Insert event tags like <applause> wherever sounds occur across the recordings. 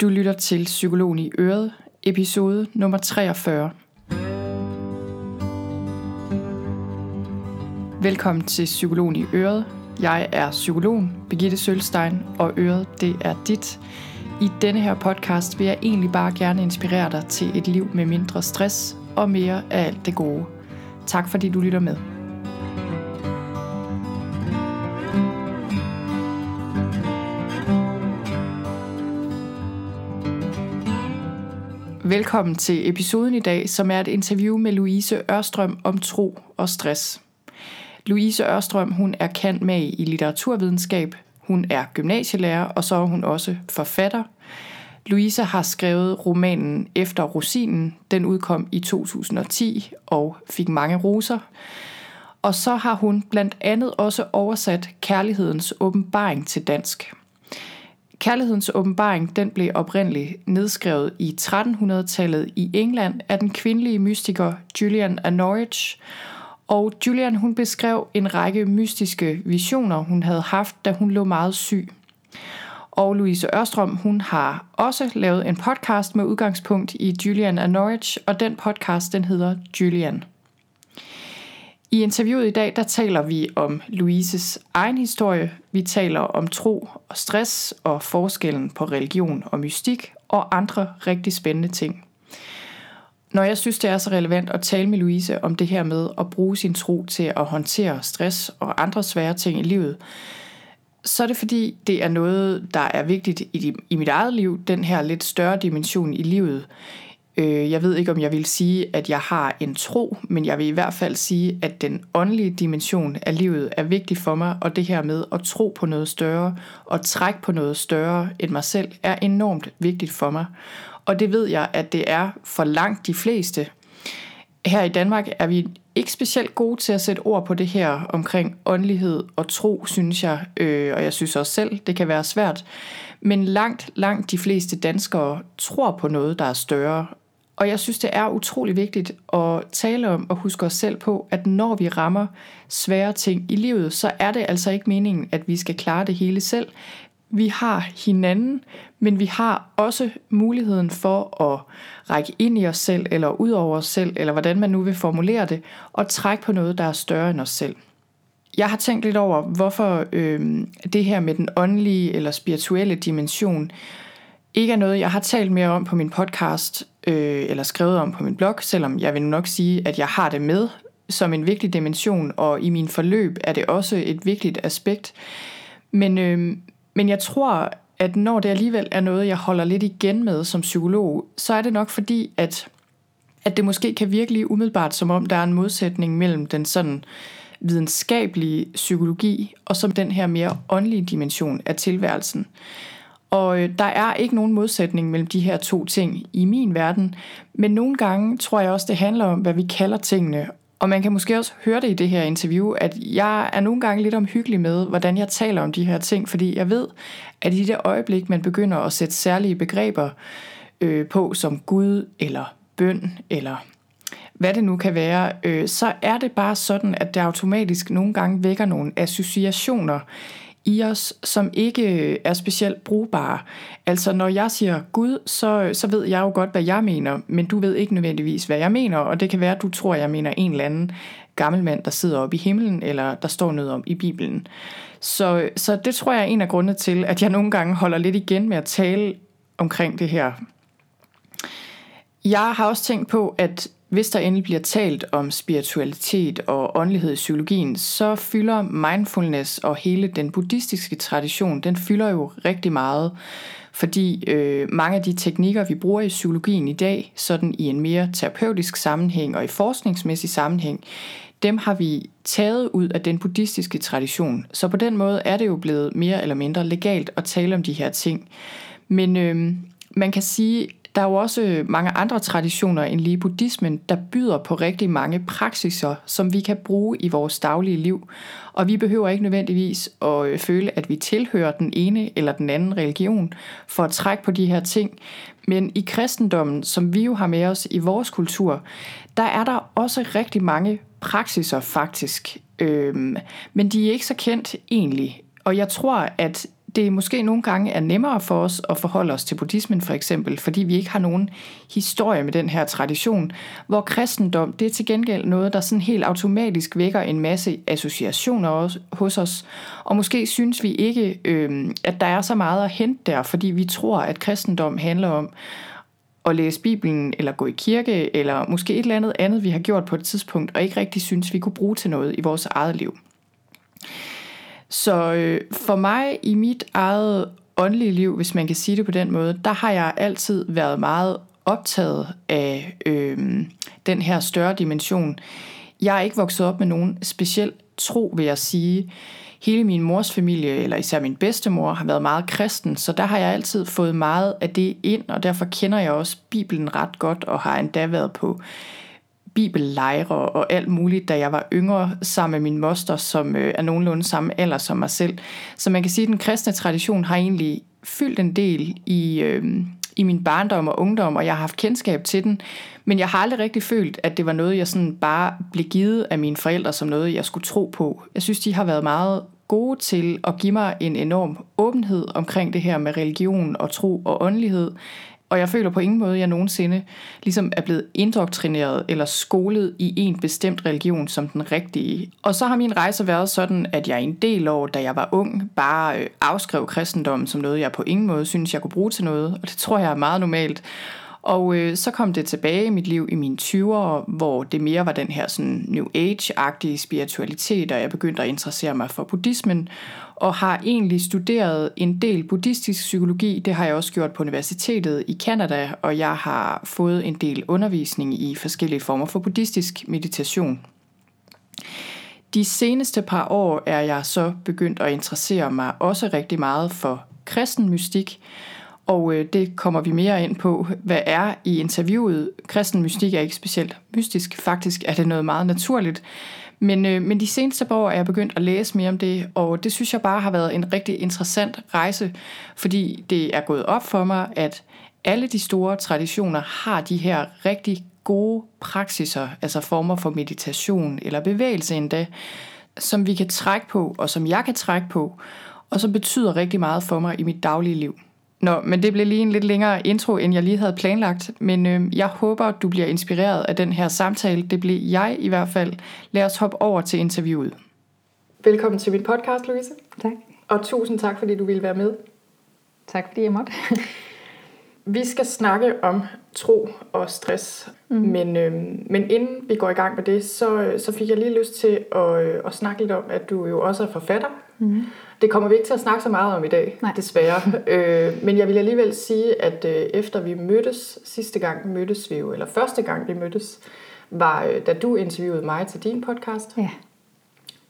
Du lytter til Psykologen i Øret, episode nummer 43. Velkommen til Psykologen i Øret. Jeg er psykologen Birgitte Sølstein, og Øret det er dit. I denne her podcast vil jeg egentlig bare gerne inspirere dig til et liv med mindre stress og mere af alt det gode. Tak fordi du lytter med. Velkommen til episoden i dag, som er et interview med Louise Ørstrøm om tro og stress. Louise Ørstrøm hun er kendt med i litteraturvidenskab, hun er gymnasielærer, og så er hun også forfatter. Louise har skrevet romanen Efter Rosinen. Den udkom i 2010 og fik mange roser. Og så har hun blandt andet også oversat Kærlighedens åbenbaring til dansk. Kærlighedens åbenbaring den blev oprindeligt nedskrevet i 1300-tallet i England af den kvindelige mystiker Julian af Norwich. Og Julian hun beskrev en række mystiske visioner, hun havde haft, da hun lå meget syg. Og Louise Ørstrøm, hun har også lavet en podcast med udgangspunkt i Julian af Norwich, og den podcast den hedder Julian. I interviewet i dag, der taler vi om Louises egen historie. Vi taler om tro og stress og forskellen på religion og mystik og andre rigtig spændende ting. Når jeg synes, det er så relevant at tale med Louise om det her med at bruge sin tro til at håndtere stress og andre svære ting i livet, så er det fordi, det er noget, der er vigtigt i, i mit eget liv, den her lidt større dimension i livet. Øh, jeg ved ikke, om jeg vil sige, at jeg har en tro, men jeg vil i hvert fald sige, at den åndelige dimension af livet er vigtig for mig, og det her med at tro på noget større og trække på noget større end mig selv, er enormt vigtigt for mig. Og det ved jeg, at det er for langt de fleste. Her i Danmark er vi ikke specielt gode til at sætte ord på det her omkring åndelighed og tro, synes jeg, øh, og jeg synes også selv, det kan være svært. Men langt, langt de fleste danskere tror på noget, der er større, og jeg synes, det er utrolig vigtigt at tale om og huske os selv på, at når vi rammer svære ting i livet, så er det altså ikke meningen, at vi skal klare det hele selv. Vi har hinanden, men vi har også muligheden for at række ind i os selv, eller ud over os selv, eller hvordan man nu vil formulere det, og trække på noget, der er større end os selv. Jeg har tænkt lidt over, hvorfor øh, det her med den åndelige eller spirituelle dimension ikke er noget, jeg har talt mere om på min podcast, øh, eller skrevet om på min blog, selvom jeg vil nok sige, at jeg har det med som en vigtig dimension, og i min forløb er det også et vigtigt aspekt. Men, øh, men jeg tror, at når det alligevel er noget, jeg holder lidt igen med som psykolog, så er det nok fordi, at, at det måske kan virke lige umiddelbart, som om der er en modsætning mellem den sådan videnskabelige psykologi, og som den her mere åndelige dimension af tilværelsen. Og øh, der er ikke nogen modsætning mellem de her to ting i min verden, men nogle gange tror jeg også, det handler om, hvad vi kalder tingene. Og man kan måske også høre det i det her interview, at jeg er nogle gange lidt omhyggelig med, hvordan jeg taler om de her ting, fordi jeg ved, at i det øjeblik, man begynder at sætte særlige begreber øh, på, som Gud eller bøn eller hvad det nu kan være, øh, så er det bare sådan, at det automatisk nogle gange vækker nogle associationer i os, som ikke øh, er specielt brugbare. Altså når jeg siger Gud, så, øh, så ved jeg jo godt, hvad jeg mener, men du ved ikke nødvendigvis, hvad jeg mener, og det kan være, at du tror, jeg mener en eller anden gammel mand, der sidder oppe i himlen, eller der står noget om i Bibelen. Så, så det tror jeg er en af grundene til, at jeg nogle gange holder lidt igen med at tale omkring det her. Jeg har også tænkt på, at hvis der endelig bliver talt om spiritualitet og åndelighed i psykologien, så fylder mindfulness og hele den buddhistiske tradition, den fylder jo rigtig meget. Fordi øh, mange af de teknikker, vi bruger i psykologien i dag, sådan i en mere terapeutisk sammenhæng og i forskningsmæssig sammenhæng, dem har vi taget ud af den buddhistiske tradition. Så på den måde er det jo blevet mere eller mindre legalt at tale om de her ting. Men øh, man kan sige, der er jo også øh, mange andre traditioner end lige buddhismen, der byder på rigtig mange praksiser, som vi kan bruge i vores daglige liv. Og vi behøver ikke nødvendigvis at øh, føle, at vi tilhører den ene eller den anden religion for at trække på de her ting. Men i kristendommen, som vi jo har med os i vores kultur, der er der også rigtig mange praksiser faktisk. Øhm, men de er ikke så kendt egentlig. Og jeg tror, at det måske nogle gange er nemmere for os at forholde os til buddhismen for eksempel, fordi vi ikke har nogen historie med den her tradition, hvor kristendom det er til gengæld noget, der sådan helt automatisk vækker en masse associationer hos os, og måske synes vi ikke, øh, at der er så meget at hente der, fordi vi tror, at kristendom handler om at læse Bibelen, eller gå i kirke, eller måske et eller andet andet, vi har gjort på et tidspunkt, og ikke rigtig synes, vi kunne bruge til noget i vores eget liv. Så øh, for mig i mit eget åndelige liv, hvis man kan sige det på den måde, der har jeg altid været meget optaget af øh, den her større dimension. Jeg er ikke vokset op med nogen speciel tro, vil jeg sige. Hele min mors familie, eller især min bedstemor, har været meget kristen, så der har jeg altid fået meget af det ind, og derfor kender jeg også Bibelen ret godt, og har endda været på bibellejre og alt muligt, da jeg var yngre, sammen med min moster, som øh, er nogenlunde samme alder som mig selv. Så man kan sige, at den kristne tradition har egentlig fyldt en del i, øh, i min barndom og ungdom, og jeg har haft kendskab til den, men jeg har aldrig rigtig følt, at det var noget, jeg sådan bare blev givet af mine forældre som noget, jeg skulle tro på. Jeg synes, de har været meget gode til at give mig en enorm åbenhed omkring det her med religion og tro og åndelighed, og jeg føler på ingen måde, at jeg nogensinde ligesom er blevet indoktrineret eller skolet i en bestemt religion som den rigtige. Og så har min rejse været sådan, at jeg en del år, da jeg var ung, bare øh, afskrev kristendommen som noget, jeg på ingen måde synes, jeg kunne bruge til noget. Og det tror jeg er meget normalt. Og øh, så kom det tilbage i mit liv i mine 20'ere, hvor det mere var den her sådan New Age-agtige spiritualitet, og jeg begyndte at interessere mig for buddhismen, og har egentlig studeret en del buddhistisk psykologi. Det har jeg også gjort på universitetet i Kanada, og jeg har fået en del undervisning i forskellige former for buddhistisk meditation. De seneste par år er jeg så begyndt at interessere mig også rigtig meget for kristen mystik, og øh, det kommer vi mere ind på, hvad er i interviewet. Kristen mystik er ikke specielt mystisk, faktisk er det noget meget naturligt. Men, øh, men de seneste par år er jeg begyndt at læse mere om det, og det synes jeg bare har været en rigtig interessant rejse, fordi det er gået op for mig, at alle de store traditioner har de her rigtig gode praksiser, altså former for meditation eller bevægelse endda, som vi kan trække på, og som jeg kan trække på, og som betyder rigtig meget for mig i mit daglige liv. Nå, men det blev lige en lidt længere intro, end jeg lige havde planlagt. Men øh, jeg håber, du bliver inspireret af den her samtale. Det bliver jeg i hvert fald. Lad os hoppe over til interviewet. Velkommen til min podcast, Louise. Tak. Og tusind tak, fordi du ville være med. Tak, fordi jeg måtte. <laughs> vi skal snakke om tro og stress. Mm. Men, øh, men inden vi går i gang med det, så, så fik jeg lige lyst til at, øh, at snakke lidt om, at du jo også er forfatter. Mm. Det kommer vi ikke til at snakke så meget om i dag, Nej. desværre. <laughs> øh, men jeg vil alligevel sige, at øh, efter vi mødtes, sidste gang mødtes vi jo, eller første gang vi mødtes, var øh, da du interviewede mig til din podcast. Ja.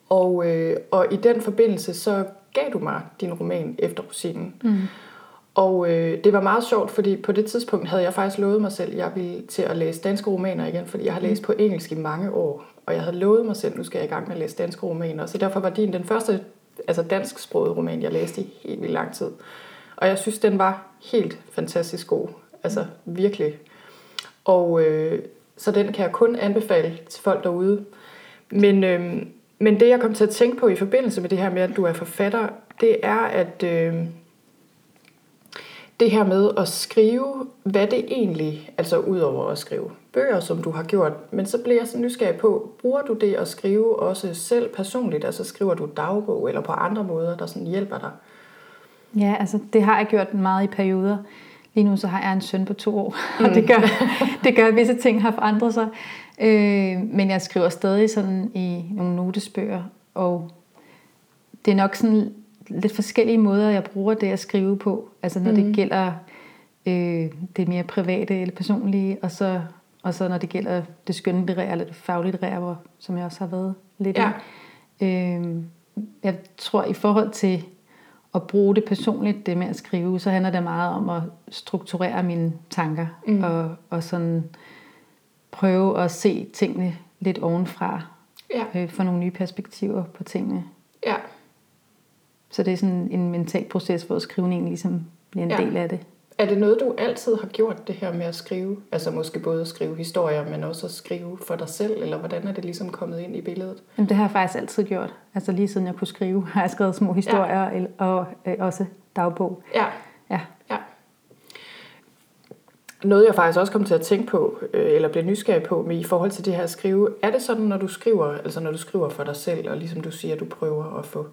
Og, øh, og i den forbindelse, så gav du mig din roman Efter Rosinen. Mm. Og øh, det var meget sjovt, fordi på det tidspunkt havde jeg faktisk lovet mig selv, at jeg ville til at læse danske romaner igen, fordi jeg har læst på engelsk i mange år. Og jeg havde lovet mig selv, at nu skal jeg i gang med at læse danske romaner. Så derfor var din den første altså dansksproget roman, jeg læste i helt vildt lang tid. Og jeg synes, den var helt fantastisk god. Altså virkelig. Og øh, så den kan jeg kun anbefale til folk derude. Men, øh, men det, jeg kom til at tænke på i forbindelse med det her med, at du er forfatter, det er, at øh, det her med at skrive, hvad det egentlig, altså udover at skrive bøger, som du har gjort, men så bliver jeg så nysgerrig på, bruger du det at skrive også selv personligt, altså skriver du dagbog eller på andre måder, der sådan hjælper dig? Ja, altså det har jeg gjort meget i perioder. Lige nu så har jeg en søn på to år, mm. og det gør, <laughs> det gør, at visse ting har forandret sig. Øh, men jeg skriver stadig sådan i nogle notesbøger, og det er nok sådan lidt forskellige måder, jeg bruger det at skrive på. Altså når mm. det gælder øh, det mere private eller personlige, og så, og så når det gælder det skønlitterære eller det faglitterære, som jeg også har været lidt ja. i. Øh, jeg tror i forhold til at bruge det personligt, det med at skrive, så handler det meget om at strukturere mine tanker, mm. og, og sådan prøve at se tingene lidt ovenfra, ja. øh, få nogle nye perspektiver på tingene. Ja. Så det er sådan en mental proces, hvor skrivningen ligesom bliver en ja. del af det. Er det noget, du altid har gjort, det her med at skrive? Altså måske både at skrive historier, men også at skrive for dig selv? Eller hvordan er det ligesom kommet ind i billedet? Jamen, det har jeg faktisk altid gjort. Altså lige siden jeg kunne skrive, <laughs> har jeg skrevet små historier ja. og øh, også dagbog. Ja. Ja. ja. Noget jeg faktisk også kom til at tænke på, øh, eller blev nysgerrig på, med i forhold til det her at skrive, er det sådan, når du skriver, altså når du skriver for dig selv, og ligesom du siger, du prøver at få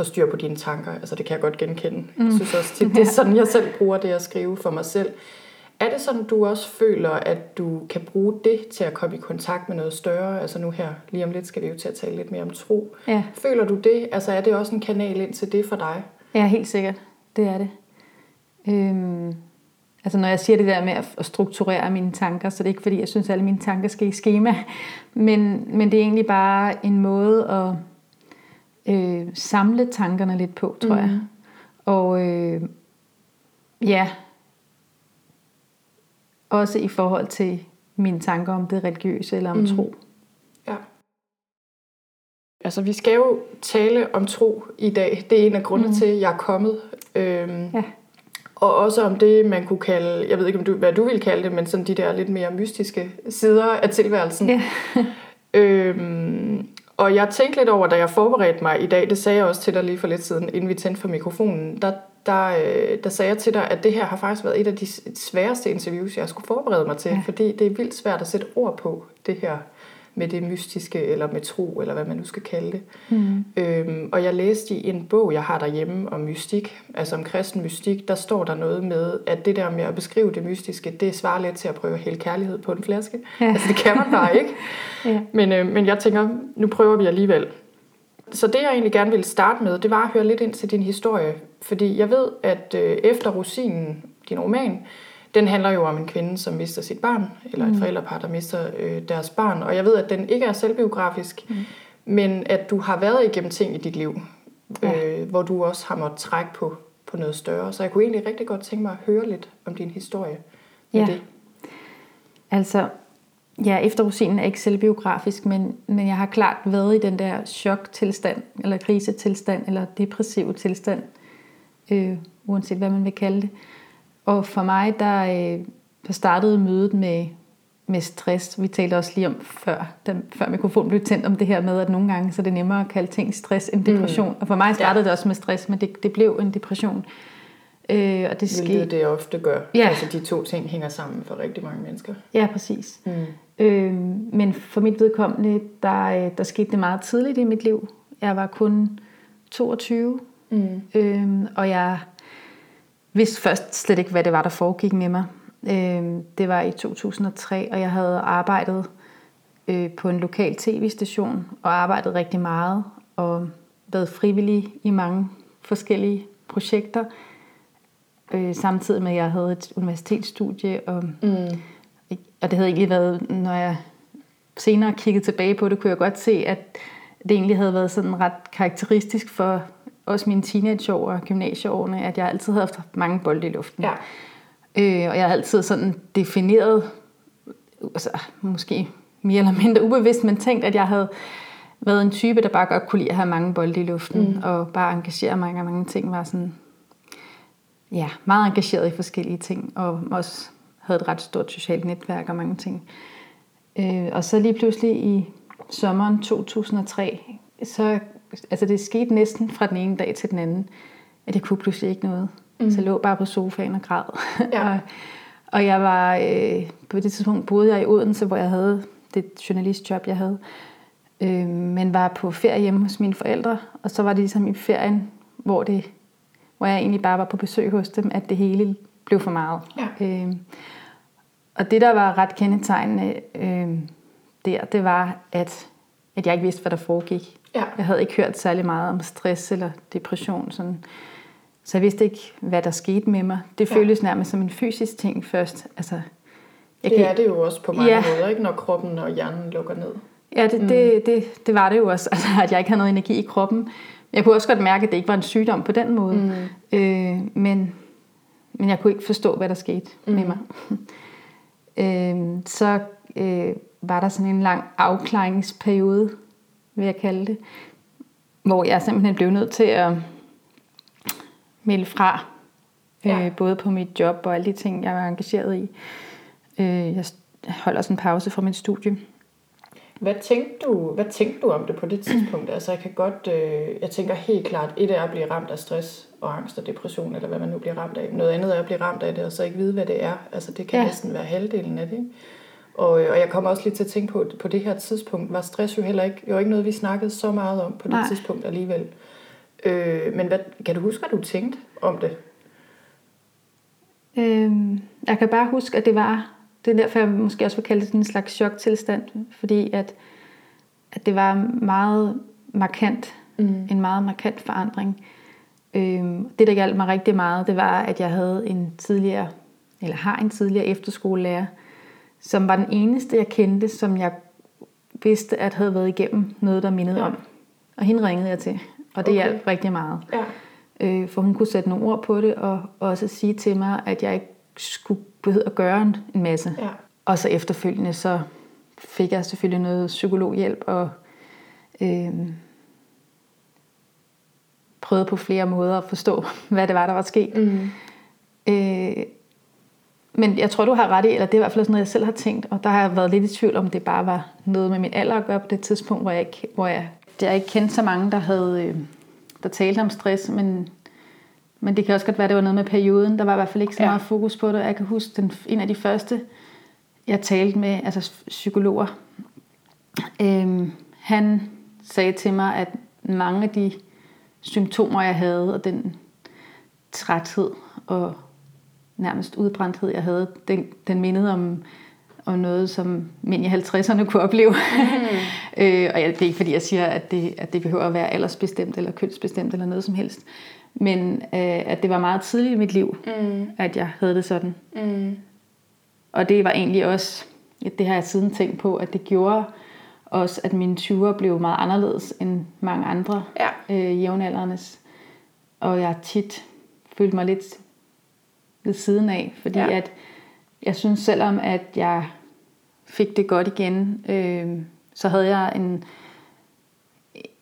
få styr på dine tanker. Altså det kan jeg godt genkende. Mm. Jeg synes også tit, det er <laughs> sådan, jeg selv bruger det at skrive for mig selv. Er det sådan, du også føler, at du kan bruge det til at komme i kontakt med noget større? Altså nu her, lige om lidt skal vi jo til at tale lidt mere om tro. Ja. Føler du det? Altså er det også en kanal ind til det for dig? Ja, helt sikkert. Det er det. Øhm, altså når jeg siger det der med at strukturere mine tanker, så det er ikke fordi, jeg synes, at alle mine tanker skal i schema. Men, men det er egentlig bare en måde at øh, samle tankerne lidt på, tror mm. jeg. Og øh, ja, også i forhold til mine tanker om det religiøse eller om mm. tro. Ja. Altså, vi skal jo tale om tro i dag. Det er en af grundene mm. til, at jeg er kommet. Øhm, ja. Og også om det, man kunne kalde, jeg ved ikke, om du, hvad du vil kalde det, men sådan de der lidt mere mystiske sider af tilværelsen. Ja. <laughs> øhm, og jeg tænkte lidt over, da jeg forberedte mig i dag, det sagde jeg også til dig lige for lidt siden, inden vi tændte for mikrofonen, der, der, øh, der sagde jeg til dig, at det her har faktisk været et af de sværeste interviews, jeg skulle forberede mig til, ja. fordi det er vildt svært at sætte ord på det her med det mystiske, eller med tro, eller hvad man nu skal kalde det. Mm. Øhm, og jeg læste i en bog, jeg har derhjemme om mystik, altså om kristen mystik, der står der noget med, at det der med at beskrive det mystiske, det svarer lidt til at prøve at hælde kærlighed på en flaske. Ja. <laughs> Altså det kan man bare ikke. <laughs> ja. men, øh, men jeg tænker, nu prøver vi alligevel. Så det jeg egentlig gerne ville starte med, det var at høre lidt ind til din historie. Fordi jeg ved, at øh, efter Rosinen, din roman, den handler jo om en kvinde, som mister sit barn, eller et mm. forældrepar, der mister øh, deres barn. Og jeg ved, at den ikke er selvbiografisk, mm. men at du har været igennem ting i dit liv, ja. øh, hvor du også har måttet trække på, på noget større. Så jeg kunne egentlig rigtig godt tænke mig at høre lidt om din historie med ja. det. Altså, ja, efter rosinen er ikke selvbiografisk, men, men jeg har klart været i den der choktilstand, eller krisetilstand, eller depressiv tilstand, øh, uanset hvad man vil kalde det. Og for mig, der, øh, der startede mødet med, med stress. Vi talte også lige om før, da, før mikrofonen blev tændt, om det her med, at nogle gange så er det nemmere at kalde ting stress end depression. Mm. Og for mig startede ja. det også med stress, men det, det blev en depression. Øh, og det skete... det ofte gør. Ja. Altså de to ting hænger sammen for rigtig mange mennesker. Ja, præcis. Mm. Øh, men for mit vedkommende, der, øh, der skete det meget tidligt i mit liv. Jeg var kun 22, mm. øh, og jeg vidste først slet ikke, hvad det var, der foregik med mig. Øh, det var i 2003, og jeg havde arbejdet øh, på en lokal tv-station, og arbejdet rigtig meget, og været frivillig i mange forskellige projekter, øh, samtidig med, at jeg havde et universitetsstudie, og, mm. og det havde egentlig været, når jeg senere kiggede tilbage på det, kunne jeg godt se, at det egentlig havde været sådan ret karakteristisk for også mine teenageår og gymnasieårene, at jeg altid havde haft mange bolde i luften. Ja. Øh, og jeg har altid sådan defineret, altså, måske mere eller mindre ubevidst, men tænkt, at jeg havde været en type, der bare godt kunne lide at have mange bolde i luften, mm. og bare engagere mig i mange ting, var sådan, ja, meget engageret i forskellige ting, og også havde et ret stort socialt netværk og mange ting. Øh, og så lige pludselig i sommeren 2003, så altså det skete næsten fra den ene dag til den anden, at jeg kunne pludselig ikke noget. Mm. Så jeg lå bare på sofaen og græd. Ja. <laughs> og, og jeg var, øh, på det tidspunkt boede jeg i Odense, hvor jeg havde det journalistjob, jeg havde. Øh, men var på ferie hjemme hos mine forældre, og så var det ligesom i ferien, hvor, det, hvor jeg egentlig bare var på besøg hos dem, at det hele blev for meget. Ja. Øh, og det, der var ret kendetegnende øh, der, det var, at, at jeg ikke vidste, hvad der foregik. Ja. Jeg havde ikke hørt særlig meget om stress eller depression. Sådan. Så jeg vidste ikke, hvad der skete med mig. Det ja. føltes nærmest som en fysisk ting først. Altså, jeg det kan... er det jo også på mange ja. måder, ikke? når kroppen og hjernen lukker ned. Ja, det, mm. det, det, det var det jo også, <laughs> altså, at jeg ikke havde noget energi i kroppen. Jeg kunne også godt mærke, at det ikke var en sygdom på den måde. Mm. Øh, men, men jeg kunne ikke forstå, hvad der skete mm. med mig. <laughs> øh, så øh, var der sådan en lang afklaringsperiode, vil jeg kalde det. Hvor jeg simpelthen blev nødt til at melde fra Ja. Øh, både på mit job og alle de ting, jeg var engageret i. Øh, jeg holder sådan en pause fra mit studie. Hvad tænkte du, hvad tænkte du om det på det tidspunkt? Altså jeg kan godt, øh, jeg tænker helt klart, et er at blive ramt af stress og angst og depression, eller hvad man nu bliver ramt af. Noget andet er at blive ramt af det, og så ikke vide, hvad det er. Altså det kan ja. næsten være halvdelen af det. Ikke? Og, øh, og jeg kommer også lige til at tænke på, på det her tidspunkt, var stress jo heller ikke, jo ikke noget, vi snakkede så meget om på det Nej. tidspunkt alligevel. Øh, men hvad, kan du huske, hvad du tænkte om det? Øhm, jeg kan bare huske, at det var, det er derfor, jeg måske også vil kalde det sådan en slags choktilstand, fordi at, at det var meget markant, mm. en meget markant forandring. Øhm, det, der hjalp mig rigtig meget, det var, at jeg havde en tidligere, eller har en tidligere efterskolelærer, som var den eneste, jeg kendte, som jeg vidste, at havde været igennem noget, der mindede ja. om. Og hende ringede jeg til, og det okay. hjalp rigtig meget. Ja. Øh, for hun kunne sætte nogle ord på det, og også sige til mig, at jeg ikke skulle behøve at gøre en masse. Ja. Og så efterfølgende, så fik jeg selvfølgelig noget psykologhjælp, og øh, prøvede på flere måder at forstå, <laughs> hvad det var, der var sket. Mm. Øh, men jeg tror, du har ret i, eller det er i hvert fald sådan noget, jeg selv har tænkt, og der har jeg været lidt i tvivl om, det bare var noget med min alder at gøre på det tidspunkt, hvor jeg ikke, hvor jeg, jeg ikke kendte så mange, der havde øh, der talte om stress, men, men det kan også godt være, det var noget med perioden. Der var i hvert fald ikke så ja. meget fokus på det. Jeg kan huske, den, en af de første, jeg talte med, altså psykologer, øh, han sagde til mig, at mange af de symptomer, jeg havde, og den træthed og nærmest udbrændthed, jeg havde, den, den mindede om, om noget, som mænd i 50'erne kunne opleve. Mm. <laughs> øh, og det er ikke fordi, jeg siger, at det, at det behøver at være aldersbestemt eller kønsbestemt eller noget som helst. Men øh, at det var meget tidligt i mit liv, mm. at jeg havde det sådan. Mm. Og det var egentlig også, det har jeg siden tænkt på, at det gjorde også, at mine 20'er blev meget anderledes end mange andre ja. øh, jævnaldernes. Og jeg tit følte mig lidt ved siden af, fordi ja. at jeg synes selvom, at jeg fik det godt igen, øh, så havde jeg en,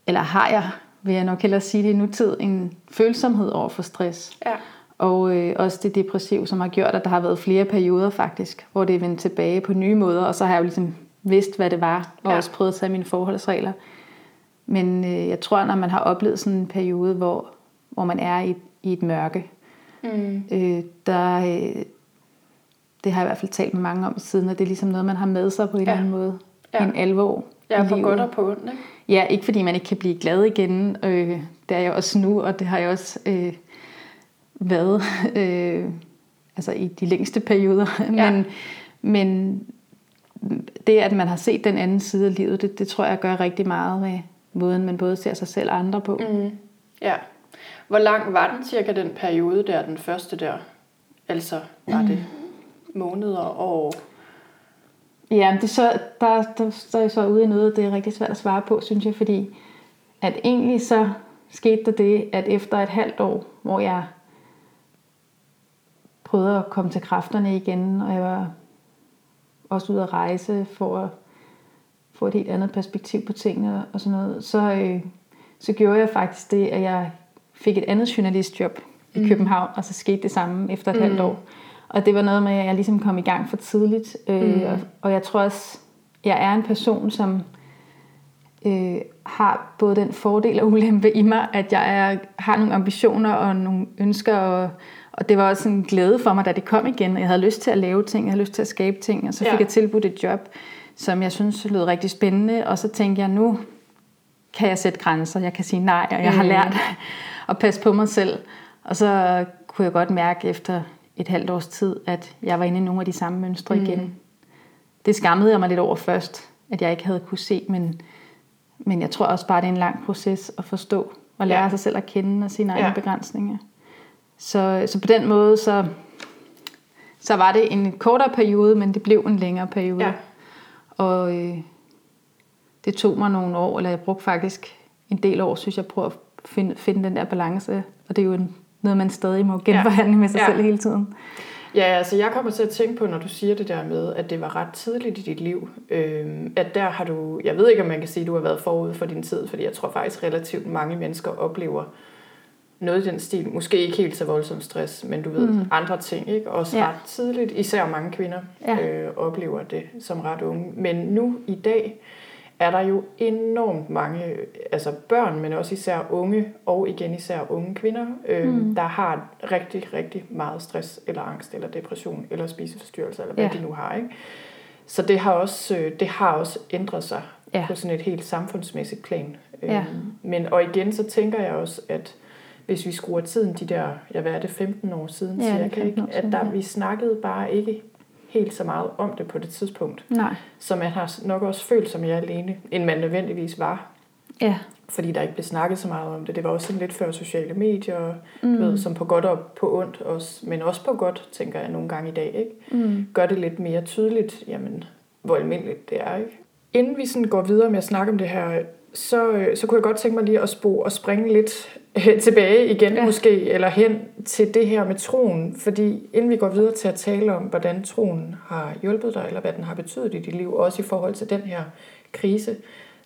eller har jeg, vil jeg nok hellere sige det i nutid, en følsomhed over for stress. Ja. Og øh, også det depressiv, som har gjort, at der har været flere perioder faktisk, hvor det er vendt tilbage på nye måder, og så har jeg jo ligesom vidst, hvad det var, og ja. også prøvet at tage mine forholdsregler. Men øh, jeg tror, når man har oplevet sådan en periode, hvor, hvor man er i, i et mørke, Mm. Øh, der, øh, det har jeg i hvert fald talt med mange om siden, at det er ligesom noget, man har med sig på en ja. eller anden måde. Ja. En alvor Ja, på godt og på ondt, ikke? Ja, ikke fordi man ikke kan blive glad igen. Øh, det er jeg også nu, og det har jeg også øh, været <laughs> øh, altså i de længste perioder. <laughs> Ja. men, men det, at man har set den anden side af livet, det, det tror jeg gør rigtig meget med måden, man både ser sig selv og andre på. Mm. Ja. Hvor lang var den cirka den periode der, den første der? Altså, var det <clears throat> måneder og år? Ja, det så, der, der, der er så ude i noget, det er rigtig svært at svare på, synes jeg, fordi at egentlig så skete der det, at efter et halvt år, hvor jeg prøvede at komme til kræfterne igen, og jeg var også ude at rejse for at få et helt andet perspektiv på tingene og sådan noget, så, øh, så gjorde jeg faktisk det, at jeg fik et andet journalistjob i mm. København, og så skete det samme efter et mm. halvt år. Og det var noget med, at jeg ligesom kom i gang for tidligt. Øh, mm. og, og jeg tror også, jeg er en person, som øh, har både den fordel og ulempe i mig, at jeg er, har nogle ambitioner og nogle ønsker, og, og det var også en glæde for mig, da det kom igen. Jeg havde lyst til at lave ting, jeg havde lyst til at skabe ting, og så fik ja. jeg tilbudt et job, som jeg synes lød rigtig spændende, og så tænkte jeg, nu kan jeg sætte grænser, jeg kan sige nej, og jeg har mm. lært at passe på mig selv. Og så kunne jeg godt mærke efter et halvt års tid, at jeg var inde i nogle af de samme mønstre mm. igen. Det skammede jeg mig lidt over først, at jeg ikke havde kunne se, men, men jeg tror også bare, det er en lang proces at forstå og lære ja. sig selv at kende og sine egne ja. begrænsninger. Så, så på den måde, så, så var det en kortere periode, men det blev en længere periode. Ja. Og øh, det tog mig nogle år, eller jeg brugte faktisk en del år, synes jeg, på at finde, finde den der balance. Og det er jo en, noget, man stadig må genforhandle ja. med sig ja. selv hele tiden. Ja, altså jeg kommer til at tænke på, når du siger det der med, at det var ret tidligt i dit liv, øh, at der har du, jeg ved ikke, om man kan sige, at du har været forud for din tid, fordi jeg tror faktisk relativt mange mennesker oplever noget i den stil. Måske ikke helt så voldsom stress, men du ved, mm. andre ting. Ikke? Også ja. ret tidligt, især mange kvinder ja. øh, oplever det som ret unge. Men nu i dag er der jo enormt mange altså børn, men også især unge, og igen især unge kvinder, øh, mm. der har rigtig, rigtig meget stress, eller angst, eller depression, eller spiseforstyrrelse, eller hvad ja. de nu har. Ikke? Så det har også, øh, det har også ændret sig ja. på sådan et helt samfundsmæssigt plan. Ja. Øhm, men, og igen, så tænker jeg også, at hvis vi skruer tiden de der, ja, hvad er det, 15 år siden ja, cirka, ikke? at der, ja. vi snakkede bare ikke helt så meget om det på det tidspunkt. Nej. Så man har nok også følt sig mere alene, end man nødvendigvis var. Ja. Fordi der ikke blev snakket så meget om det. Det var også sådan lidt før sociale medier, mm. du ved, som på godt og på ondt, også, men også på godt, tænker jeg nogle gange i dag. Ikke? Mm. Gør det lidt mere tydeligt, jamen, hvor almindeligt det er. Ikke? Inden vi sådan går videre med at snakke om det her, så, øh, så kunne jeg godt tænke mig lige at spore og springe lidt øh, tilbage igen ja. måske, eller hen til det her med troen. Fordi inden vi går videre til at tale om, hvordan troen har hjulpet dig, eller hvad den har betydet i dit liv, også i forhold til den her krise,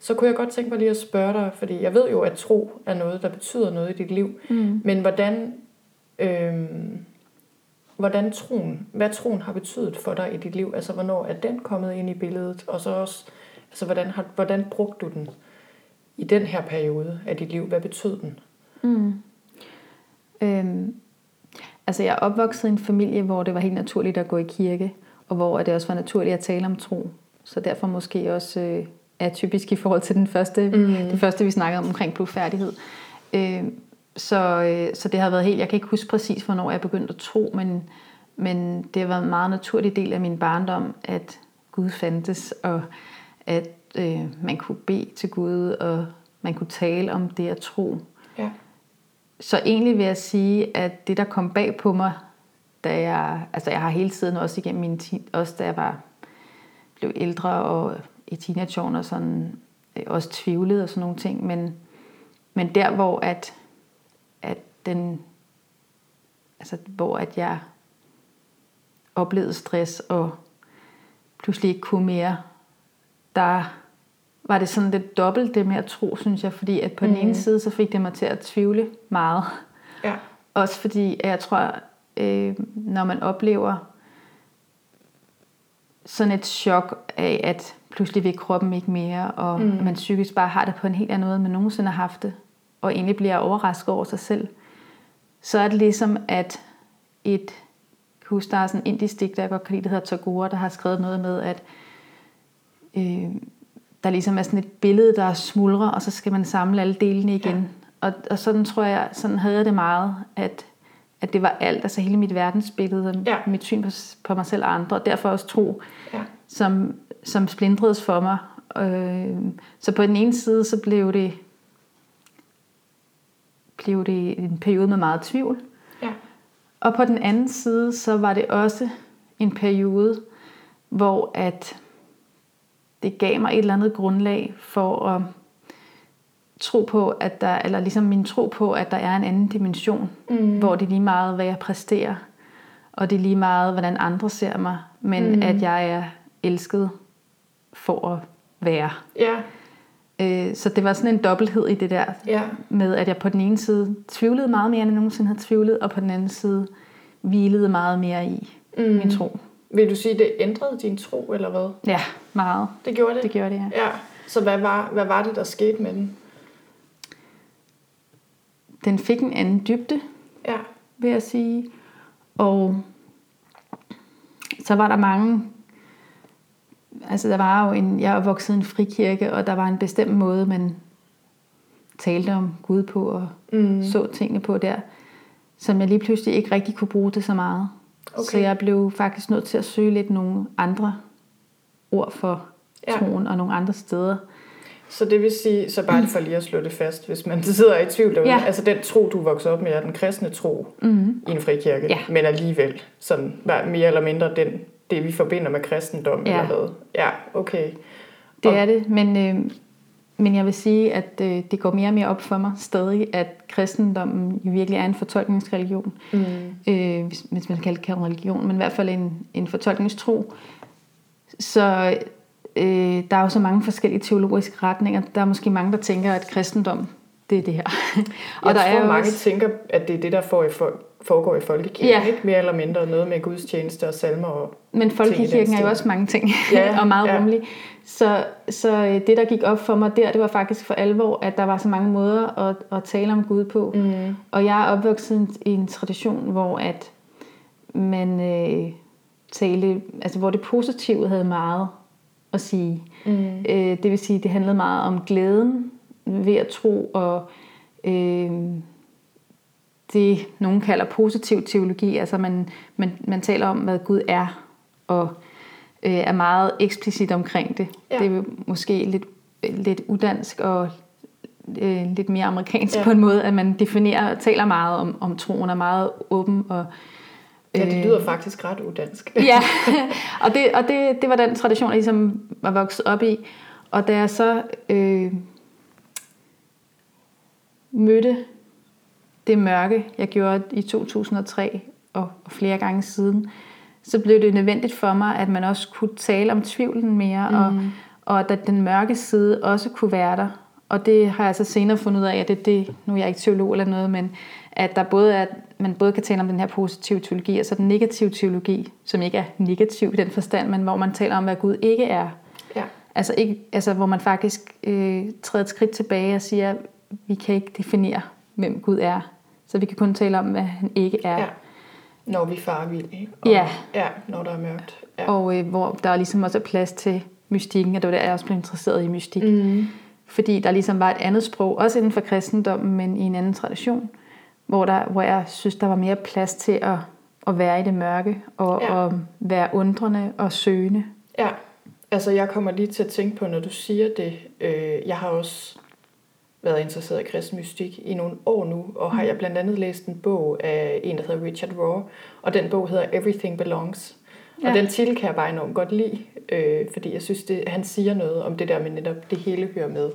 så kunne jeg godt tænke mig lige at spørge dig, fordi jeg ved jo, at tro er noget, der betyder noget i dit liv. Mm. Men hvordan, øh, hvordan troen, hvad troen har betydet for dig i dit liv, altså hvornår er den kommet ind i billedet, og så også, altså hvordan, har, hvordan brugte du den i den her periode af dit liv? Hvad betød den? Mm. Øhm, altså jeg er opvokset i en familie, hvor det var helt naturligt at gå i kirke, og hvor det også var naturligt at tale om tro. Så derfor måske også øh, er typisk i forhold til den første, mm. det første, vi snakkede om omkring blodfærdighed. Øh, så, øh, så det har været helt, jeg kan ikke huske præcis, hvornår jeg begyndte at tro, men, men det har været en meget naturlig del af min barndom, at Gud fandtes, og at øh, man kunne bede til Gud, og man kunne tale om det at tro. Ja. Så egentlig vil jeg sige, at det der kom bag på mig, da jeg, altså jeg har hele tiden også igennem min tid, også da jeg var, blev ældre og i teenageårene og sådan, øh, også tvivlede og sådan nogle ting, men, men der hvor at, at den, altså hvor at jeg oplevede stress og pludselig ikke kunne mere, der var det sådan lidt dobbelt det med at tro, synes jeg, fordi at på mm. den ene mhm. side, så fik det mig til at tvivle meget. Ja. <laughs> Også fordi, at jeg tror, øh, når man oplever sådan et chok af, at pludselig vil kroppen ikke mere, og mm. man psykisk bare har det på en helt anden måde, end man nogensinde har haft det, og egentlig bliver overrasket over sig selv, så er det ligesom, at et, husk, der er sådan en indisk digt, der jeg godt kan lide, der hedder Tagore, der har skrevet noget med, at øh, der ligesom er sådan et billede, der smuldrer, og så skal man samle alle delene igen. Ja. Og, og sådan tror jeg, sådan havde jeg det meget, at, at det var alt, altså hele mit verdensbillede, ja. mit syn på, på mig selv og andre, og derfor også tro, ja. som, som splindredes for mig. Øh, så på den ene side, så blev det, blev det en periode med meget tvivl. Ja. Og på den anden side, så var det også en periode, hvor at det gav mig et eller andet grundlag for at tro på, at der, eller ligesom min tro på, at der er en anden dimension, mm. hvor det er lige meget, hvad jeg præsterer, og det er lige meget, hvordan andre ser mig, men mm. at jeg er elsket for at være. Ja. Øh, så det var sådan en dobbelthed i det der, ja. med at jeg på den ene side tvivlede meget mere, end jeg nogensinde havde tvivlet, og på den anden side hvilede meget mere i mm. min tro. Vil du sige, det ændrede din tro, eller hvad? Ja, meget. Det gjorde det? Det gjorde det, ja. ja. Så hvad var, hvad var det, der skete med den? Den fik en anden dybde, ja. vil jeg sige. Og så var der mange... Altså, der var jo en... Jeg er vokset i en frikirke, og der var en bestemt måde, man talte om Gud på, og mm. så tingene på der, som jeg lige pludselig ikke rigtig kunne bruge det så meget. Okay. Så jeg blev faktisk nødt til at søge lidt nogle andre ord for ja. troen og nogle andre steder. Så det vil sige, så bare for lige at slå det fast, hvis man <laughs> sidder i tvivl derude, ja. altså den tro, du voksede op med, er den kristne tro mm-hmm. i en frikirke, ja. men alligevel sådan mere eller mindre den, det, vi forbinder med kristendom ja. eller hvad. Ja, okay. Det og, er det, men, øh, men jeg vil sige, at øh, det går mere og mere op for mig stadig, at kristendommen jo virkelig er en fortolkningsreligion. Mm. Øh, hvis, hvis man kan kalde det religion, men i hvert fald en, en fortolkningstro. Så øh, der er jo så mange forskellige teologiske retninger. Der er måske mange, der tænker, at kristendom det er det her. <laughs> og jeg der tror, er mange også... tænker, at det er det, der får i folk foregår i folkekirken, ja. ikke? Mere eller mindre noget med gudstjeneste og salmer og Men folkekirken er jo også mange ting, ja, <laughs> og meget ja. rummelig. Så, så øh, det, der gik op for mig der, det var faktisk for alvor, at der var så mange måder at, at tale om Gud på. Mm. Og jeg er opvokset i en tradition, hvor at man øh, talte, altså hvor det positive havde meget at sige. Mm. Øh, det vil sige, det handlede meget om glæden ved at tro og øh, det, nogen kalder positiv teologi. Altså man, man, man taler om, hvad Gud er, og øh, er meget eksplicit omkring det. Ja. Det er måske lidt, lidt udansk og øh, lidt mere amerikansk ja. på en måde, at man definerer taler meget om, om troen, er meget åben og Ja, det lyder faktisk ret udansk. <laughs> ja, <laughs> og, det, og det, det var den tradition, jeg ligesom var vokset op i. Og da jeg så øh, mødte det mørke, jeg gjorde i 2003 og, og flere gange siden, så blev det nødvendigt for mig, at man også kunne tale om tvivlen mere, mm. og, og at den mørke side også kunne være der. Og det har jeg så senere fundet ud af, at det, det nu er jeg ikke teolog eller noget, men at der både er, man både kan tale om den her positive teologi, og så den negative teologi, som ikke er negativ i den forstand, men hvor man taler om, hvad Gud ikke er. Ja. Altså, ikke, altså hvor man faktisk øh, træder et skridt tilbage og siger, vi kan ikke definere, hvem Gud er. Så vi kan kun tale om, hvad han ikke er. Ja. Når vi farer vildt. ja. Ja, når der er mørkt. Ja. Og øh, hvor der ligesom også er plads til mystikken, og det var der, jeg også blev interesseret i mystik. Mm. Fordi der ligesom var et andet sprog, også inden for kristendommen, men i en anden tradition, hvor, der, hvor jeg synes, der var mere plads til at, at være i det mørke, og, ja. og være undrende og søgende. Ja, altså jeg kommer lige til at tænke på, når du siger det, øh, jeg har også været interesseret i kristen mystik i nogle år nu, og har jeg blandt andet læst en bog af en, der hedder Richard Rohr, og den bog hedder Everything Belongs. Ja. Og den titel kan jeg bare enormt godt lide, øh, fordi jeg synes, det, han siger noget om det der med netop, det hele hører med.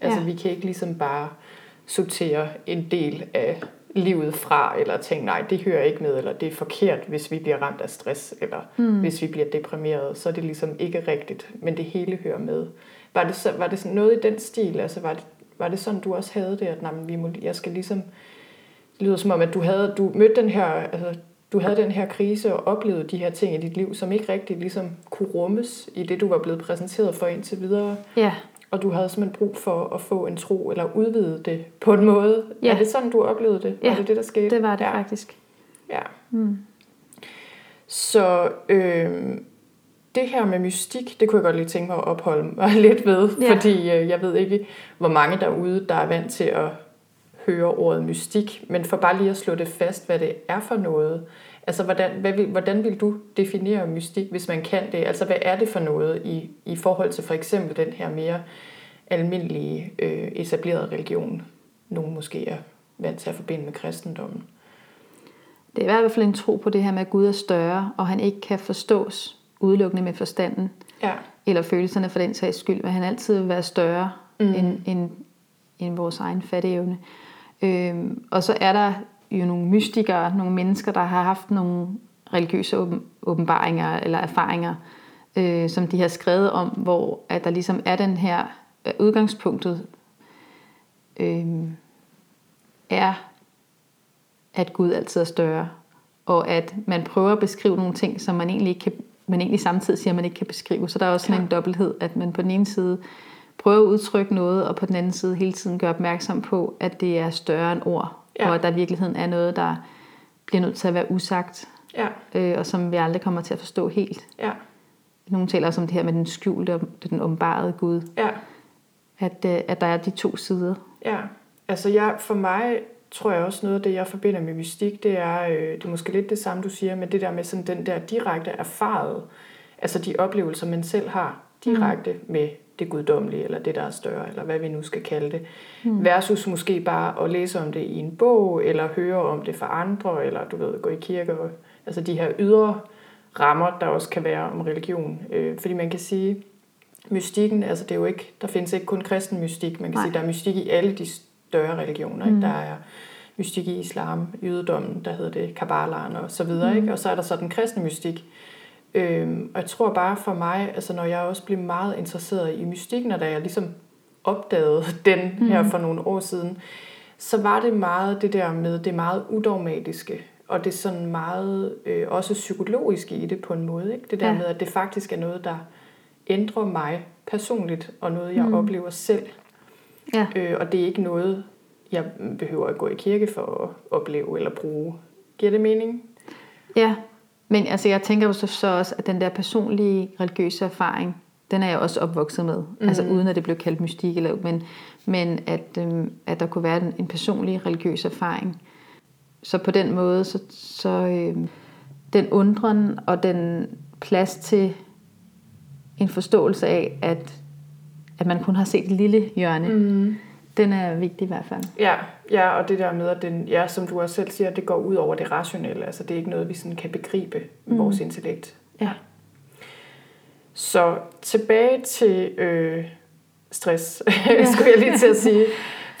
Altså ja. vi kan ikke ligesom bare sortere en del af livet fra, eller tænke, nej, det hører ikke med, eller det er forkert, hvis vi bliver ramt af stress, eller mm. hvis vi bliver deprimeret, så er det ligesom ikke rigtigt, men det hele hører med. Var det, så, var det sådan noget i den stil? Altså var det, var det sådan, du også havde det, at nej, vi må, jeg skal ligesom... Det lyder som om, at du havde du mødte den her, altså, du havde den her krise og oplevede de her ting i dit liv, som ikke rigtig ligesom kunne rummes i det, du var blevet præsenteret for indtil videre. Ja. Og du havde simpelthen brug for at få en tro, eller udvide det på en måde. Ja. Er det sådan, du oplevede det? Ja, var det det, der skete? det var det ja. faktisk. Ja. Mm. Så øh, det her med mystik, det kunne jeg godt lige tænke mig at opholde mig <laughs> lidt ved, ja. fordi øh, jeg ved ikke, hvor mange derude, der er vant til at høre ordet mystik, men for bare lige at slå det fast, hvad det er for noget. Altså, hvordan, hvad vil, hvordan vil du definere mystik, hvis man kan det? Altså, hvad er det for noget i, i forhold til for eksempel den her mere almindelige øh, etablerede religion, nogen måske er vant til at forbinde med kristendommen? Det er i hvert fald en tro på det her med, at Gud er større, og han ikke kan forstås udelukkende med forstanden. Ja. Eller følelserne for den sags skyld, men han altid vil være større mm. end, end, end vores egen fatteevne. Øhm, og så er der jo nogle mystikere, nogle mennesker, der har haft nogle religiøse åbenbaringer eller erfaringer, øh, som de har skrevet om, hvor at der ligesom er den her øh, udgangspunktet øh, er, at Gud altid er større, og at man prøver at beskrive nogle ting, som man egentlig ikke kan men egentlig samtidig siger, at man ikke kan beskrive. Så der er også sådan en dobbelthed, at man på den ene side prøver at udtrykke noget, og på den anden side hele tiden gør opmærksom på, at det er større end ord, ja. og at der i virkeligheden er noget, der bliver nødt til at være usagt, ja. øh, og som vi aldrig kommer til at forstå helt. Ja. Nogle taler også om det her med den skjulte og den ombarede Gud. Ja. At, øh, at der er de to sider. Ja, altså jeg, for mig tror jeg også noget af det, jeg forbinder med mystik, det er, øh, det er måske lidt det samme, du siger, men det der med sådan den der direkte erfaret, altså de oplevelser, man selv har direkte mm. med det guddommelige, eller det, der er større, eller hvad vi nu skal kalde det, mm. versus måske bare at læse om det i en bog, eller høre om det fra andre, eller du ved, gå i kirke, og, altså de her ydre rammer, der også kan være om religion. Øh, fordi man kan sige, mystikken, altså det er jo ikke, der findes ikke kun kristen mystik, man kan Nej. sige, der er mystik i alle de større religioner. Ikke? Mm. Der er mystik i islam, jødedommen, der hedder det kabbalaen og så videre. Mm. Ikke? Og så er der så den kristne mystik. Øhm, og jeg tror bare for mig, altså når jeg også blev meget interesseret i mystikken, og da jeg ligesom opdagede <laughs> den her for nogle år siden, så var det meget det der med det meget udogmatiske, og det sådan meget øh, også psykologiske i det på en måde. Ikke? Det der Ja. med, at det faktisk er noget, der ændrer mig personligt, og noget, jeg mm. oplever selv. Ja. Øh, og det er ikke noget, jeg behøver at gå i kirke for at opleve eller bruge. Giver det mening? Ja, men altså, jeg tænker jo så, så også, at den der personlige religiøse erfaring, den er jeg også opvokset med. Mm. Altså uden at det blev kaldt mystik, eller, men, men at, øhm, at der kunne være en, en personlig religiøs erfaring. Så på den måde, så, så øhm, den undren og den plads til en forståelse af, at, at man kun har set et lille hjørne, mm. Den er vigtig i hvert fald. Ja, ja, og det der med, at den, ja, som du også selv siger, det går ud over det rationelle. Altså, det er ikke noget, vi sådan kan begribe mm. vores intellekt. Ja. Så tilbage til øh, stress, <laughs> skulle jeg lige til at sige.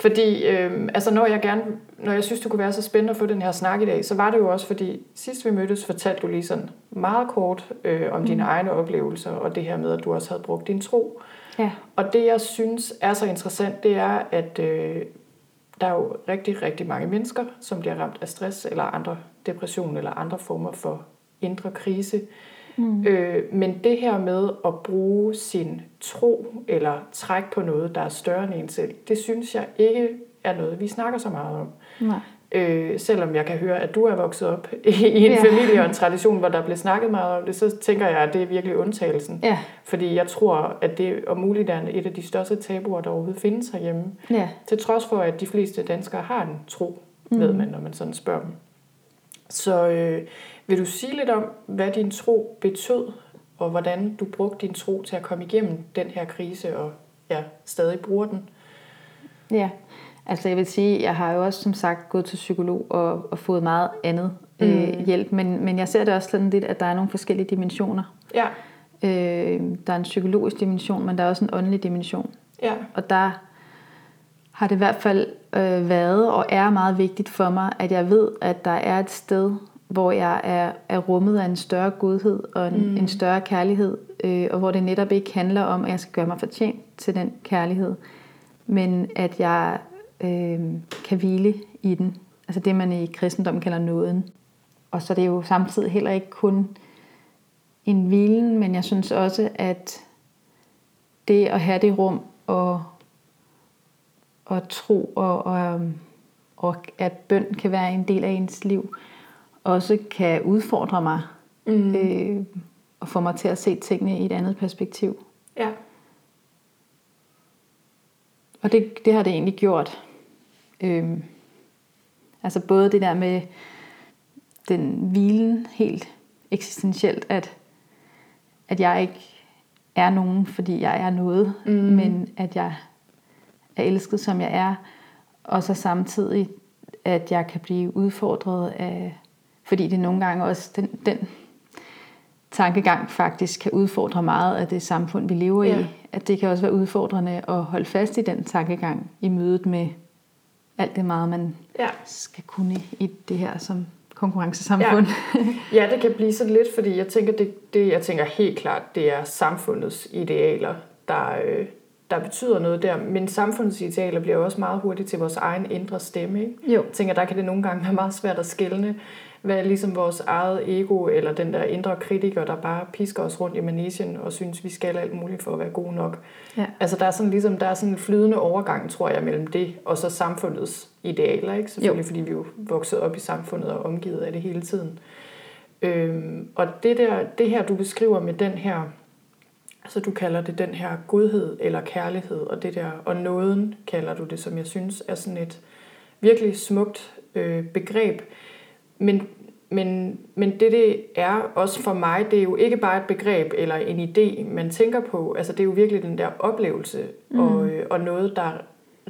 Fordi øh, altså når jeg gerne, når jeg synes, det kunne være så spændende at få den her snak i dag, så var det jo også fordi, sidst vi mødtes, fortalte du lige sådan meget kort øh, om dine egne oplevelser, og det her med, at du også havde brugt din tro. Ja. Og det, jeg synes er så interessant, det er, at øh, der er jo rigtig, rigtig mange mennesker, som bliver ramt af stress eller andre depression eller andre former for indre krise. Mm. Øh, men det her med at bruge sin tro eller trække på noget, der er større end en selv, det synes jeg ikke er noget, vi snakker så meget om. Nej. Øh, selvom jeg kan høre, at du er vokset op <laughs> i en Ja. familie og en tradition, hvor der bliver snakket meget om det, så tænker jeg, at det er virkelig undtagelsen. Ja. Fordi jeg tror, at det om muligt er et af de største tabuer, der overhovedet findes herhjemme. Ja. Til trods for, at de fleste danskere har en tro, mm. ved man, når man sådan spørger dem. Så øh, vil du sige lidt om, hvad din tro betød, og hvordan du brugte din tro til at komme igennem den her krise, og ja, stadig bruger den? Ja, altså jeg vil sige, jeg har jo også som sagt gået til psykolog og, og fået meget andet øh, hjælp, men, men jeg ser det også sådan lidt, at der er nogle forskellige dimensioner. Ja, Øh, der er en psykologisk dimension, men der er også en åndelig dimension. ja, Og der har det i hvert fald øh, været og er meget vigtigt for mig, at jeg ved, at der er et sted, hvor jeg er, er rummet af en større godhed og en, mm. en større kærlighed, øh, og hvor det netop ikke handler om, at jeg skal gøre mig fortjent til den kærlighed, men at jeg øh, kan hvile i den. Altså det, man i kristendommen kalder nåden. Og så er det jo samtidig heller ikke kun en hvilen, men jeg synes også, at det at have det rum og, og tro og, og, og at bøn kan være en del af ens liv, også kan udfordre mig mm. øh, og få mig til at se tingene i et andet perspektiv. ja, Og det, det har det egentlig gjort. Øhm, altså både det der med den hvilen helt eksistentielt, at, at jeg ikke er nogen, fordi jeg er noget, mm. men at jeg er elsket, som jeg er, og så samtidig, at jeg kan blive udfordret af, fordi det nogle gange også, den, den tankegang faktisk kan udfordre meget af det samfund, vi lever Ja. i. At det kan også være udfordrende at holde fast i den tankegang i mødet med alt det meget, man ja. skal kunne i det her som konkurrencesamfund. Ja, det kan blive sådan lidt, fordi jeg tænker, det, det, jeg tænker helt klart, det er samfundets idealer, der, øh, der betyder noget der. Men samfundets idealer bliver også meget hurtigt til vores egen indre stemme. Ikke? Jo. Jeg tænker, der kan det nogle gange være meget svært at skelne, hvad er ligesom vores eget ego, eller den der indre kritiker, der bare pisker os rundt i manesien og synes, vi skal alt muligt for at være gode nok. Ja. Altså der er sådan ligesom, der er sådan en flydende overgang, tror jeg, mellem det og så samfundets idealer, ikke? Selvfølgelig, jo. fordi vi jo vokset op i samfundet og omgivet af det hele tiden. Øhm, og det, der, det her, du beskriver med den her, altså du kalder det den her godhed eller kærlighed, og det der, og nåden kalder du det, som jeg synes er sådan et virkelig smukt øh, begreb. Men, men, men det, det er også for mig, det er jo ikke bare et begreb eller en idé, man tænker på. Altså det er jo virkelig den der oplevelse, mm. og, øh, og noget, der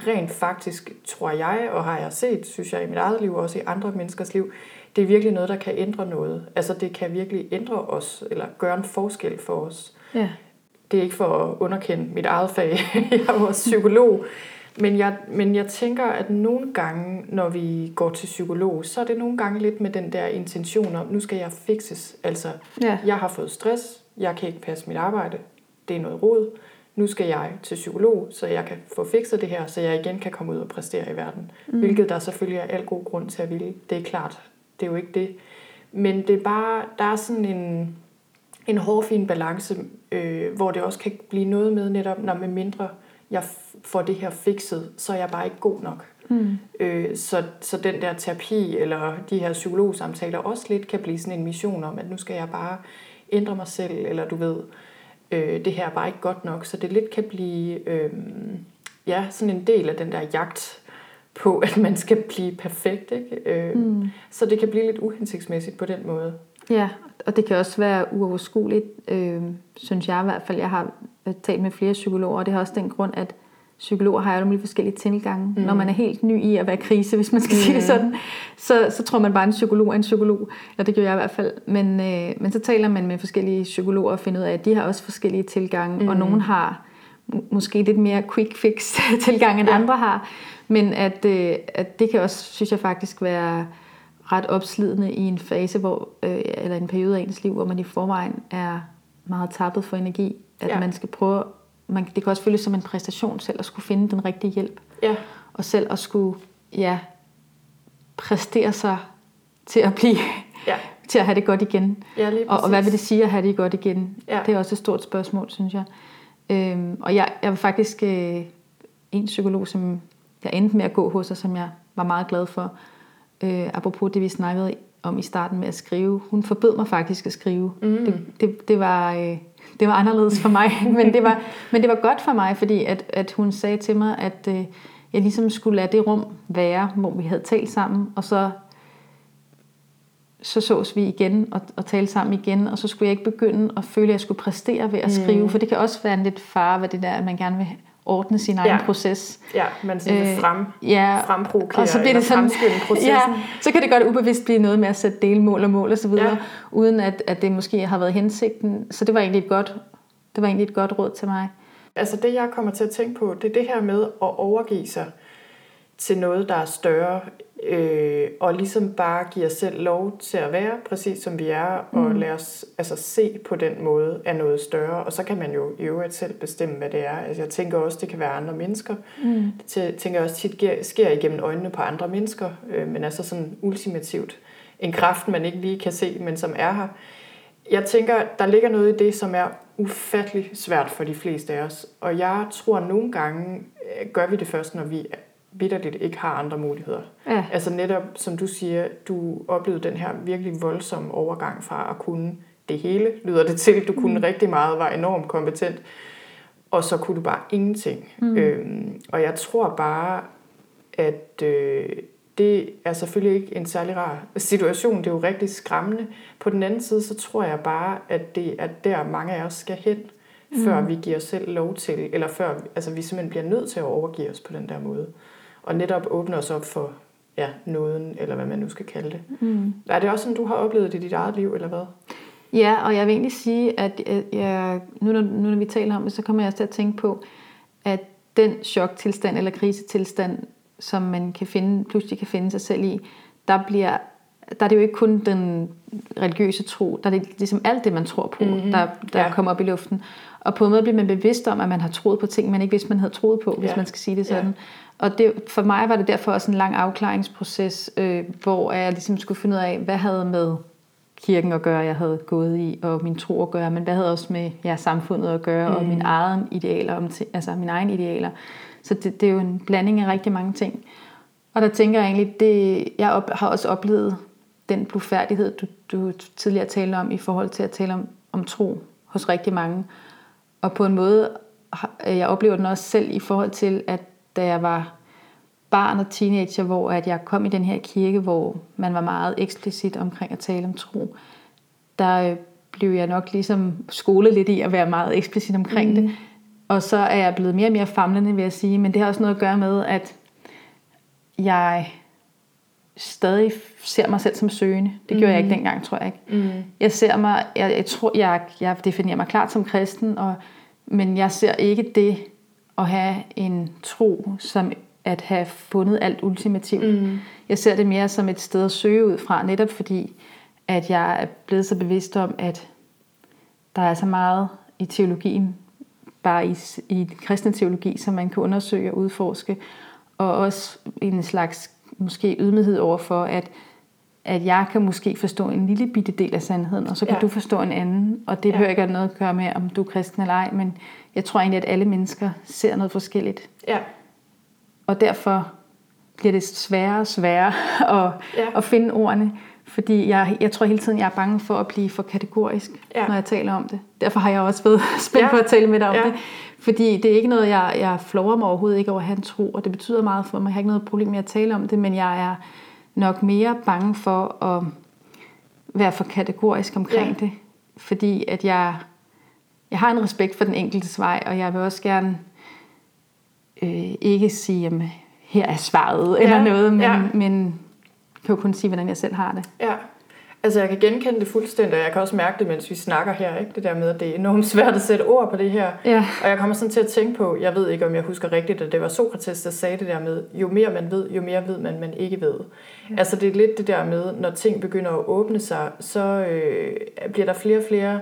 rent faktisk, tror jeg, og har jeg set, synes jeg, i mit eget liv, og også i andre menneskers liv, det er virkelig noget, der kan ændre noget. Altså det kan virkelig ændre os, eller gøre en forskel for os. Ja. Det er ikke for at underkende mit eget fag, <laughs> jeg er også psykolog, men jeg, men jeg tænker, at nogle gange, når vi går til psykolog, så er det nogle gange lidt med den der intention om, nu skal jeg fixes. Altså, Ja. jeg har fået stress, jeg kan ikke passe mit arbejde, det er noget rod. nu skal jeg til psykolog, så jeg kan få fikset det her, så jeg igen kan komme ud og præstere i verden. Mm. Hvilket der selvfølgelig er al god grund til at ville. Det er klart, det er jo ikke det. Men det er bare, der er sådan en, en hårfin balance, øh, hvor det også kan blive noget med netop, når med mindre jeg får det her fikset, så er jeg bare ikke god nok. Mm. Øh, så, så den der terapi eller de her psykologsamtaler også lidt kan blive sådan en mission om, at nu skal jeg bare ændre mig selv, eller du ved, øh, det her er bare ikke godt nok. Så det lidt kan blive øh, ja, sådan en del af den der jagt på, at man skal blive perfekt. Ikke? Øh, mm. Så det kan blive lidt uhensigtsmæssigt på den måde. Ja, og det kan også være uoverskueligt, øh, synes jeg i hvert fald. Jeg har talt med flere psykologer, og det har også den grund, at psykologer har alle mulige forskellige tilgange. Mm. Når man er helt ny i at være krise, <laughs> hvis man skal mm. sige det mm. sådan, så, så tror man bare, en psykolog er en psykolog. Ja, det gør jeg i hvert fald. Men, øh, men så taler man med forskellige psykologer og finder ud af, at de har også forskellige tilgange, mm. og nogen har måske lidt mere quick fix <laughs> tilgang, end ja. andre har. Men at, øh, at det kan også, synes jeg faktisk, være ret opslidende i en fase, hvor, øh, eller en periode af ens liv, hvor man i forvejen er meget tappet for energi. At ja. man skal prøve man, det kan også føles som en præstation selv at skulle finde den rigtige hjælp. Ja. Og selv at skulle ja, præstere sig til at blive ja. <laughs> til at have det godt igen. Ja, og, og hvad vil det sige at have det godt igen? Ja. Det er også et stort spørgsmål, synes jeg. Øhm, og jeg, jeg var faktisk øh, en psykolog, som jeg endte med at gå hos, og som jeg var meget glad for. Øh, apropos det, vi snakkede om i starten med at skrive. Hun forbød mig faktisk at skrive. Mm. Det, det, det var... Øh, det var anderledes for mig, <laughs> men det var, men det var godt for mig, fordi at, at hun sagde til mig, at øh, jeg ligesom skulle lade det rum være, hvor vi havde talt sammen, og så så sås vi igen og, og talte sammen igen, og så skulle jeg ikke begynde at føle, at jeg skulle præstere ved at skrive, mm. for det kan også være en lidt far ved det der, at man gerne vil ordne sin egen ja. proces. Ja, man sådan øh, frem, ja, fremprovokere og så bliver det sådan, <laughs> processen. Ja, så kan det godt ubevidst blive noget med at sætte delmål og mål osv., ja. uden at, at det måske har været hensigten. Så det var egentlig et godt, det var egentlig et godt råd til mig. Altså det, jeg kommer til at tænke på, det er det her med at overgive sig til noget, der er større øh, og ligesom bare give os selv lov til at være præcis som vi er, og mm. lade os altså, se på den måde af noget større, og så kan man jo i øvrigt selv bestemme, hvad det er. Altså, jeg tænker også, det kan være andre mennesker. Mm. Det tænker også tit sker igennem øjnene på andre mennesker, øh, men altså sådan ultimativt en kraft, man ikke lige kan se, men som er her. Jeg tænker, der ligger noget i det, som er ufattelig svært for de fleste af os, og jeg tror, at nogle gange øh, gør vi det først, når vi vidderligt ikke har andre muligheder. Ja. Altså netop, som du siger, du oplevede den her virkelig voldsomme overgang fra at kunne det hele, lyder det til. Du kunne mm. rigtig meget, var enormt kompetent, og så kunne du bare ingenting. Mm. Øhm, og jeg tror bare, at øh, det er selvfølgelig ikke en særlig rar situation. Det er jo rigtig skræmmende. På den anden side, så tror jeg bare, at det er der mange af os skal hen, mm. før vi giver os selv lov til, eller før altså, vi simpelthen bliver nødt til at overgive os på den der måde og netop åbne os op for ja, nåden, eller hvad man nu skal kalde det. Mm. Er det også sådan, du har oplevet det i dit eget liv, eller hvad? Ja, og jeg vil egentlig sige, at jeg, nu, når, nu når vi taler om det, så kommer jeg også til at tænke på, at den choktilstand eller krisetilstand, som man kan finde, pludselig kan finde sig selv i, der bliver der er det jo ikke kun den religiøse tro, der er det ligesom alt det, man tror på, mm-hmm. der, der ja. kommer op i luften. Og på en måde bliver man bevidst om, at man har troet på ting, man ikke vidste, man havde troet på, hvis ja. man skal sige det sådan. Ja. Og det, for mig var det derfor også en lang afklaringsproces, øh, hvor jeg ligesom skulle finde ud af, hvad havde med kirken at gøre, jeg havde gået i, og min tro at gøre, men hvad havde også med ja, samfundet at gøre, mm. og min egen idealer, om altså mine egne idealer. Så det, det er jo en blanding af rigtig mange ting. Og der tænker jeg egentlig, det, jeg op, har også oplevet den blufærdighed, du, du tidligere talte om, i forhold til at tale om, om tro hos rigtig mange. Og på en måde, jeg oplever den også selv i forhold til, at da jeg var barn og teenager, hvor at jeg kom i den her kirke, hvor man var meget eksplicit omkring at tale om tro, der øh, blev jeg nok ligesom skolet lidt i at være meget eksplicit omkring mm. det. Og så er jeg blevet mere og mere famlende, vil jeg sige. Men det har også noget at gøre med, at jeg stadig ser mig selv som søgende. Det gjorde mm. jeg ikke mm. dengang, tror jeg ikke. Mm. Jeg ser mig, jeg, jeg tror, jeg, jeg definerer mig klart som kristen, og, men jeg ser ikke det at have en tro som at have fundet alt ultimativt. Mm. Jeg ser det mere som et sted at søge ud fra, netop fordi, at jeg er blevet så bevidst om, at der er så meget i teologien, bare i, i kristen teologi, som man kan undersøge og udforske, og også en slags måske ydmyghed over for, at, at jeg kan måske forstå en lille bitte del af sandheden, og så kan ja. du forstå en anden, og det ja. behøver ikke have noget at gøre med, om du er kristen eller ej, men jeg tror egentlig, at alle mennesker ser noget forskelligt. Ja. Og derfor bliver det sværere og sværere <laughs> at, ja. at finde ordene. Fordi jeg, jeg tror hele tiden, jeg er bange for at blive for kategorisk, ja. når jeg taler om det. Derfor har jeg også været <laughs> spændt ja. på at tale med dig om ja. det. Fordi det er ikke noget, jeg, jeg flover mig overhovedet ikke over at en tro, og det betyder meget for mig. Jeg har ikke noget problem med at tale om det, men jeg er nok mere bange for at være for kategorisk omkring ja. det. Fordi at jeg, jeg har en respekt for den enkelte vej, og jeg vil også gerne øh, ikke sige, at her er svaret ja. eller noget, men, ja. men kan jo kun sige, hvordan jeg selv har det. Ja. Altså jeg kan genkende det fuldstændig, og jeg kan også mærke det, mens vi snakker her, ikke? det der med, at det er enormt svært at sætte ord på det her. Ja. Og jeg kommer sådan til at tænke på, jeg ved ikke, om jeg husker rigtigt, at det var Sokrates, der sagde det der med, jo mere man ved, jo mere ved man, man ikke ved. Ja. Altså det er lidt det der med, når ting begynder at åbne sig, så øh, bliver der flere og flere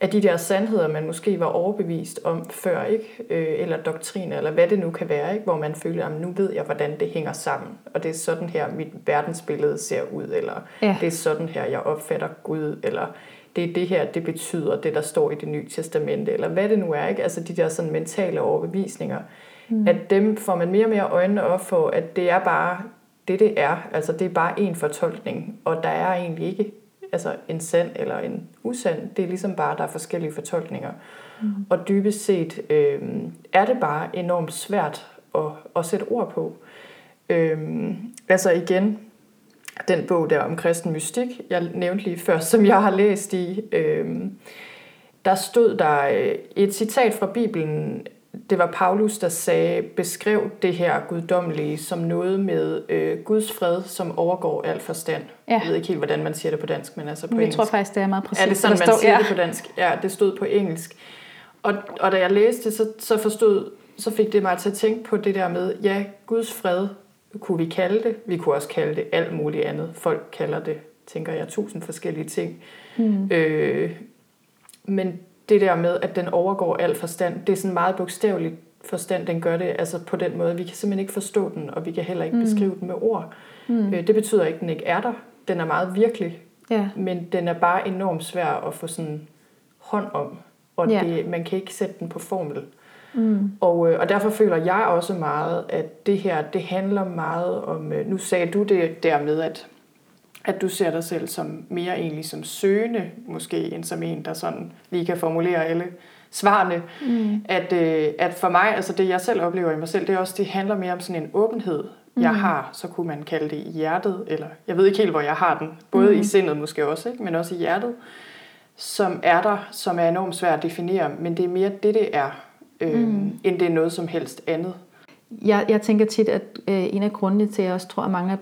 af de der sandheder, man måske var overbevist om før, ikke? Øh, eller doktriner, eller hvad det nu kan være, ikke? hvor man føler, at nu ved jeg, hvordan det hænger sammen, og det er sådan her, mit verdensbillede ser ud, eller ja. det er sådan her, jeg opfatter Gud, eller det er det her, det betyder, det der står i det nye testamente, eller hvad det nu er, ikke? altså de der sådan mentale overbevisninger, mm. at dem får man mere og mere øjnene op for, at det er bare det, det er, altså det er bare en fortolkning, og der er egentlig ikke altså en sand eller en usand. Det er ligesom bare, der er forskellige fortolkninger. Mm. Og dybest set øh, er det bare enormt svært at, at sætte ord på. Øh, altså igen, den bog der om kristen mystik, jeg nævnte lige før, som jeg har læst i, øh, der stod der øh, et citat fra Bibelen, det var Paulus, der sagde, beskrev det her guddommelige som noget med øh, Guds fred, som overgår al forstand. Ja. Jeg ved ikke helt, hvordan man siger det på dansk, men altså på jeg engelsk. tror faktisk, det er meget præcis. Er det sådan, man står, siger ja. det på dansk? Ja, det stod på engelsk. Og, og da jeg læste det, så, så forstod, så fik det mig til at tænke på det der med, ja, Guds fred kunne vi kalde det. Vi kunne også kalde det alt muligt andet. Folk kalder det, tænker jeg, tusind forskellige ting. Mm. Øh, men det der med, at den overgår al forstand, det er sådan meget bogstaveligt forstand, den gør det altså på den måde. Vi kan simpelthen ikke forstå den, og vi kan heller ikke mm. beskrive den med ord. Mm. Øh, det betyder ikke, at den ikke er der. Den er meget virkelig, ja. men den er bare enormt svær at få sådan hånd om, og ja. det, man kan ikke sætte den på formel. Mm. Og, øh, og derfor føler jeg også meget, at det her, det handler meget om, øh, nu sagde du det der med, at at du ser dig selv som mere egentlig som søgende, måske, end som en, der sådan lige kan formulere alle svarene. Mm. At, øh, at for mig, altså det jeg selv oplever i mig selv, det er også, det handler mere om sådan en åbenhed, mm. jeg har, så kunne man kalde det i hjertet, eller jeg ved ikke helt, hvor jeg har den, både mm. i sindet måske også, ikke, men også i hjertet, som er der, som er enormt svært at definere, men det er mere det, det er, øh, mm. end det er noget som helst andet. Jeg, jeg tænker tit, at øh, en af grundene til, at jeg også tror, at mange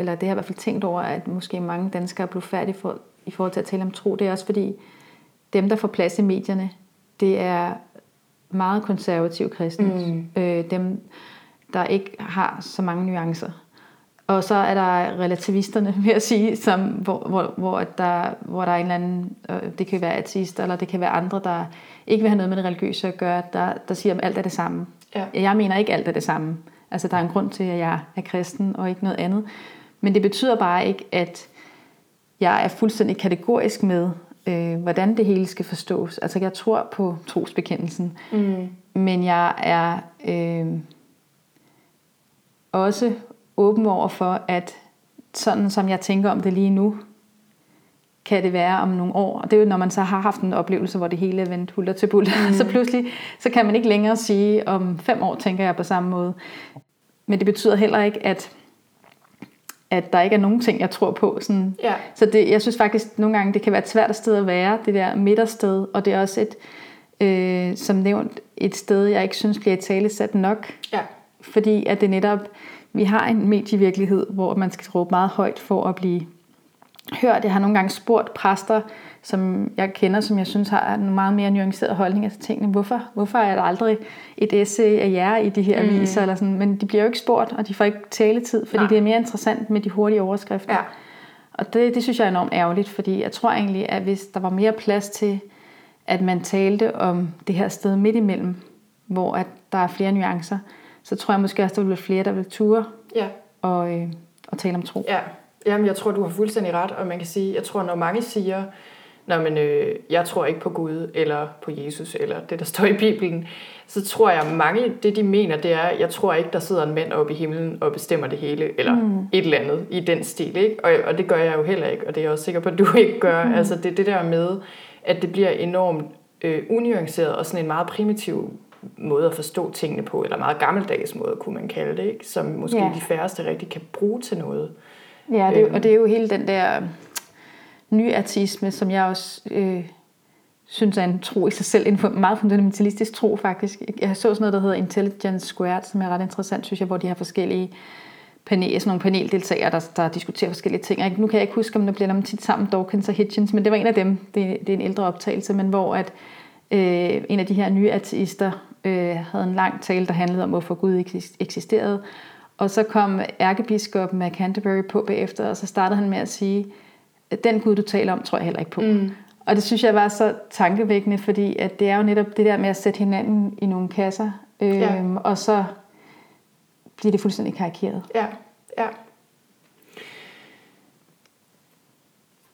eller det har jeg i hvert fald tænkt over, at måske mange danskere er blevet færdige for, i forhold til at tale om tro, det er også fordi, dem, der får plads i medierne, det er meget konservative kristne. Mm. Øh, dem, der ikke har så mange nuancer. Og så er der relativisterne, vil jeg sige, som, hvor, hvor, hvor, der, hvor der er en eller anden, øh, det kan være ateister, eller det kan være andre, der ikke vil have noget med det religiøse at gøre, der, der siger, at alt er det samme. Ja. Jeg mener ikke, alt er det samme. Altså, der er en grund til, at jeg er kristen, og ikke noget andet. Men det betyder bare ikke, at jeg er fuldstændig kategorisk med, øh, hvordan det hele skal forstås. Altså jeg tror på trosbekendelsen, mm. men jeg er øh, også åben over for, at sådan som jeg tænker om det lige nu, kan det være om nogle år. Og det er jo, når man så har haft en oplevelse, hvor det hele er vendt hulter til bulter. Mm. <laughs> så pludselig, så kan man ikke længere sige, om fem år tænker jeg på samme måde. Men det betyder heller ikke, at at der ikke er nogen ting, jeg tror på. Sådan. Ja. Så det, jeg synes faktisk, nogle gange, det kan være et svært sted at være, det der midtersted, og det er også et, øh, som nævnt, et sted, jeg ikke synes bliver talesat nok. Ja. Fordi at det netop, vi har en medievirkelighed, hvor man skal råbe meget højt for at blive hørt. Jeg har nogle gange spurgt præster, som jeg kender, som jeg synes har en meget mere nuanceret holdning til tingene. Hvorfor, hvorfor er der aldrig et essay af jer i de her mm. aviser? Eller sådan? Men de bliver jo ikke spurgt, og de får ikke taletid, fordi Nej. det er mere interessant med de hurtige overskrifter. Ja. Og det, det synes jeg er enormt ærgerligt, fordi jeg tror egentlig, at hvis der var mere plads til, at man talte om det her sted midt imellem, hvor at der er flere nuancer, så tror jeg måske også, der vil være flere, der vil ture Ja. og, øh, og tale om tro. Ja, Jamen, jeg tror, du har fuldstændig ret, og man kan sige, jeg tror, når mange siger, Nå, men øh, jeg tror ikke på Gud, eller på Jesus, eller det, der står i Bibelen, så tror jeg, mange, det de mener, det er, jeg tror ikke, der sidder en mand oppe i himlen og bestemmer det hele, eller mm. et eller andet i den stil, ikke? Og, og det gør jeg jo heller ikke, og det er jeg også sikker på, at du ikke gør. Mm. Altså, det er det der med, at det bliver enormt øh, unuanceret, og sådan en meget primitiv måde at forstå tingene på, eller meget gammeldags måde, kunne man kalde det, ikke? som måske Ja. de færreste rigtig kan bruge til noget. Ja, det, Øhm. og det er jo hele den der nyartisme, som jeg også øh, synes er en tro i sig selv, en meget fundamentalistisk tro faktisk. Jeg så sådan noget, der hedder Intelligence Squared, som er ret interessant, synes jeg, hvor de har forskellige panel, sådan nogle paneldeltagere, der, der diskuterer forskellige ting. Jeg, nu kan jeg ikke huske, om det bliver dem tit sammen, Dawkins og Hitchens, men det var en af dem. Det, det er en ældre optagelse, men hvor at, øh, en af de her nye ateister øh, havde en lang tale, der handlede om, hvorfor Gud eksisterede. Og så kom ærkebiskoppen af Canterbury på bagefter, og så startede han med at sige, at den Gud, du taler om, tror jeg heller ikke på. Mm. Og det synes jeg var så tankevækkende, fordi at det er jo netop det der med at sætte hinanden i nogle kasser, øhm, Ja. og så bliver det fuldstændig karikeret. Ja, ja.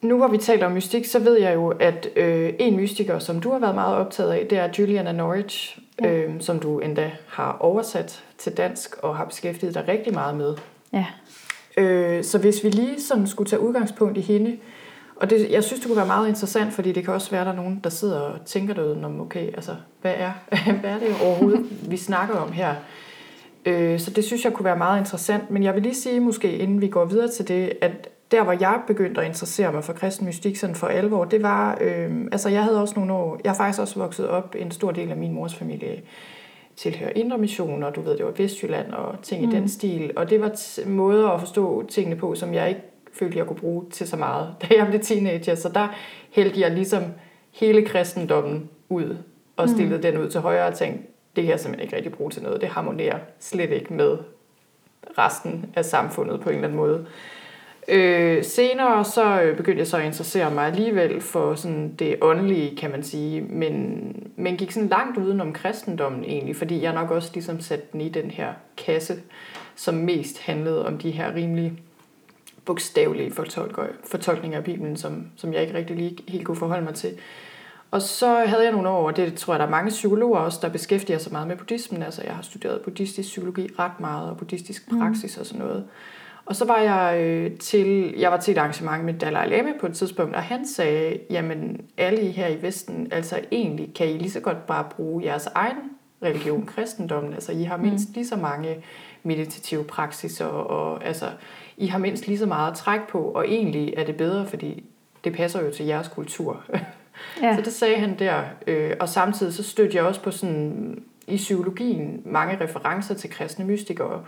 Nu hvor vi taler om mystik, så ved jeg jo, at øh, en mystiker, som du har været meget optaget af, det er Juliana Norwich, ja. øh, som du endda har oversat til dansk og har beskæftiget dig rigtig meget med. Ja. Øh, så hvis vi lige sådan skulle tage udgangspunkt i hende, og det, jeg synes, det kunne være meget interessant, fordi det kan også være, at der er nogen, der sidder og tænker derude, om okay, altså, hvad er, <laughs> hvad er det overhovedet, vi snakker om her? Øh, så det synes jeg kunne være meget interessant. Men jeg vil lige sige måske, inden vi går videre til det, at der, hvor jeg begyndte at interessere mig for kristen mystik sådan for alvor, det var, øh, altså jeg havde også nogle år, jeg har faktisk også vokset op, en stor del af min mors familie tilhører Indre Mission, og du ved, det var Vestjylland og ting mm. i den stil. Og det var t- måder at forstå tingene på, som jeg ikke følte, jeg kunne bruge til så meget, <laughs> da jeg blev teenager. Så der hældte jeg ligesom hele kristendommen ud og stillede mm. den ud til højre og tænkte, det kan jeg simpelthen ikke rigtig bruge til noget. Det harmonerer slet ikke med resten af samfundet på en eller anden måde. Øh, senere så øh, begyndte jeg så at interessere mig alligevel for sådan det åndelige, kan man sige, men, men gik sådan langt udenom kristendommen egentlig, fordi jeg nok også ligesom satte den i den her kasse, som mest handlede om de her rimelig bogstavelige fortolkninger af Bibelen, som, som jeg ikke rigtig lige helt kunne forholde mig til. Og så havde jeg nogle år, og det tror jeg, der er mange psykologer også, der beskæftiger sig meget med buddhismen. Altså jeg har studeret buddhistisk psykologi ret meget, og buddhistisk praksis og sådan noget. Og så var jeg øh, til, jeg var til et arrangement med Dalai Lama på et tidspunkt, og han sagde, jamen alle I her i Vesten, altså egentlig kan I lige så godt bare bruge jeres egen religion, kristendommen. Altså I har mindst lige så mange meditative praksiser, og, og altså I har mindst lige så meget at trække på, og egentlig er det bedre, fordi det passer jo til jeres kultur. <laughs> Ja. Så det sagde han der, øh, og samtidig så stødte jeg også på sådan i psykologien mange referencer til kristne mystikere.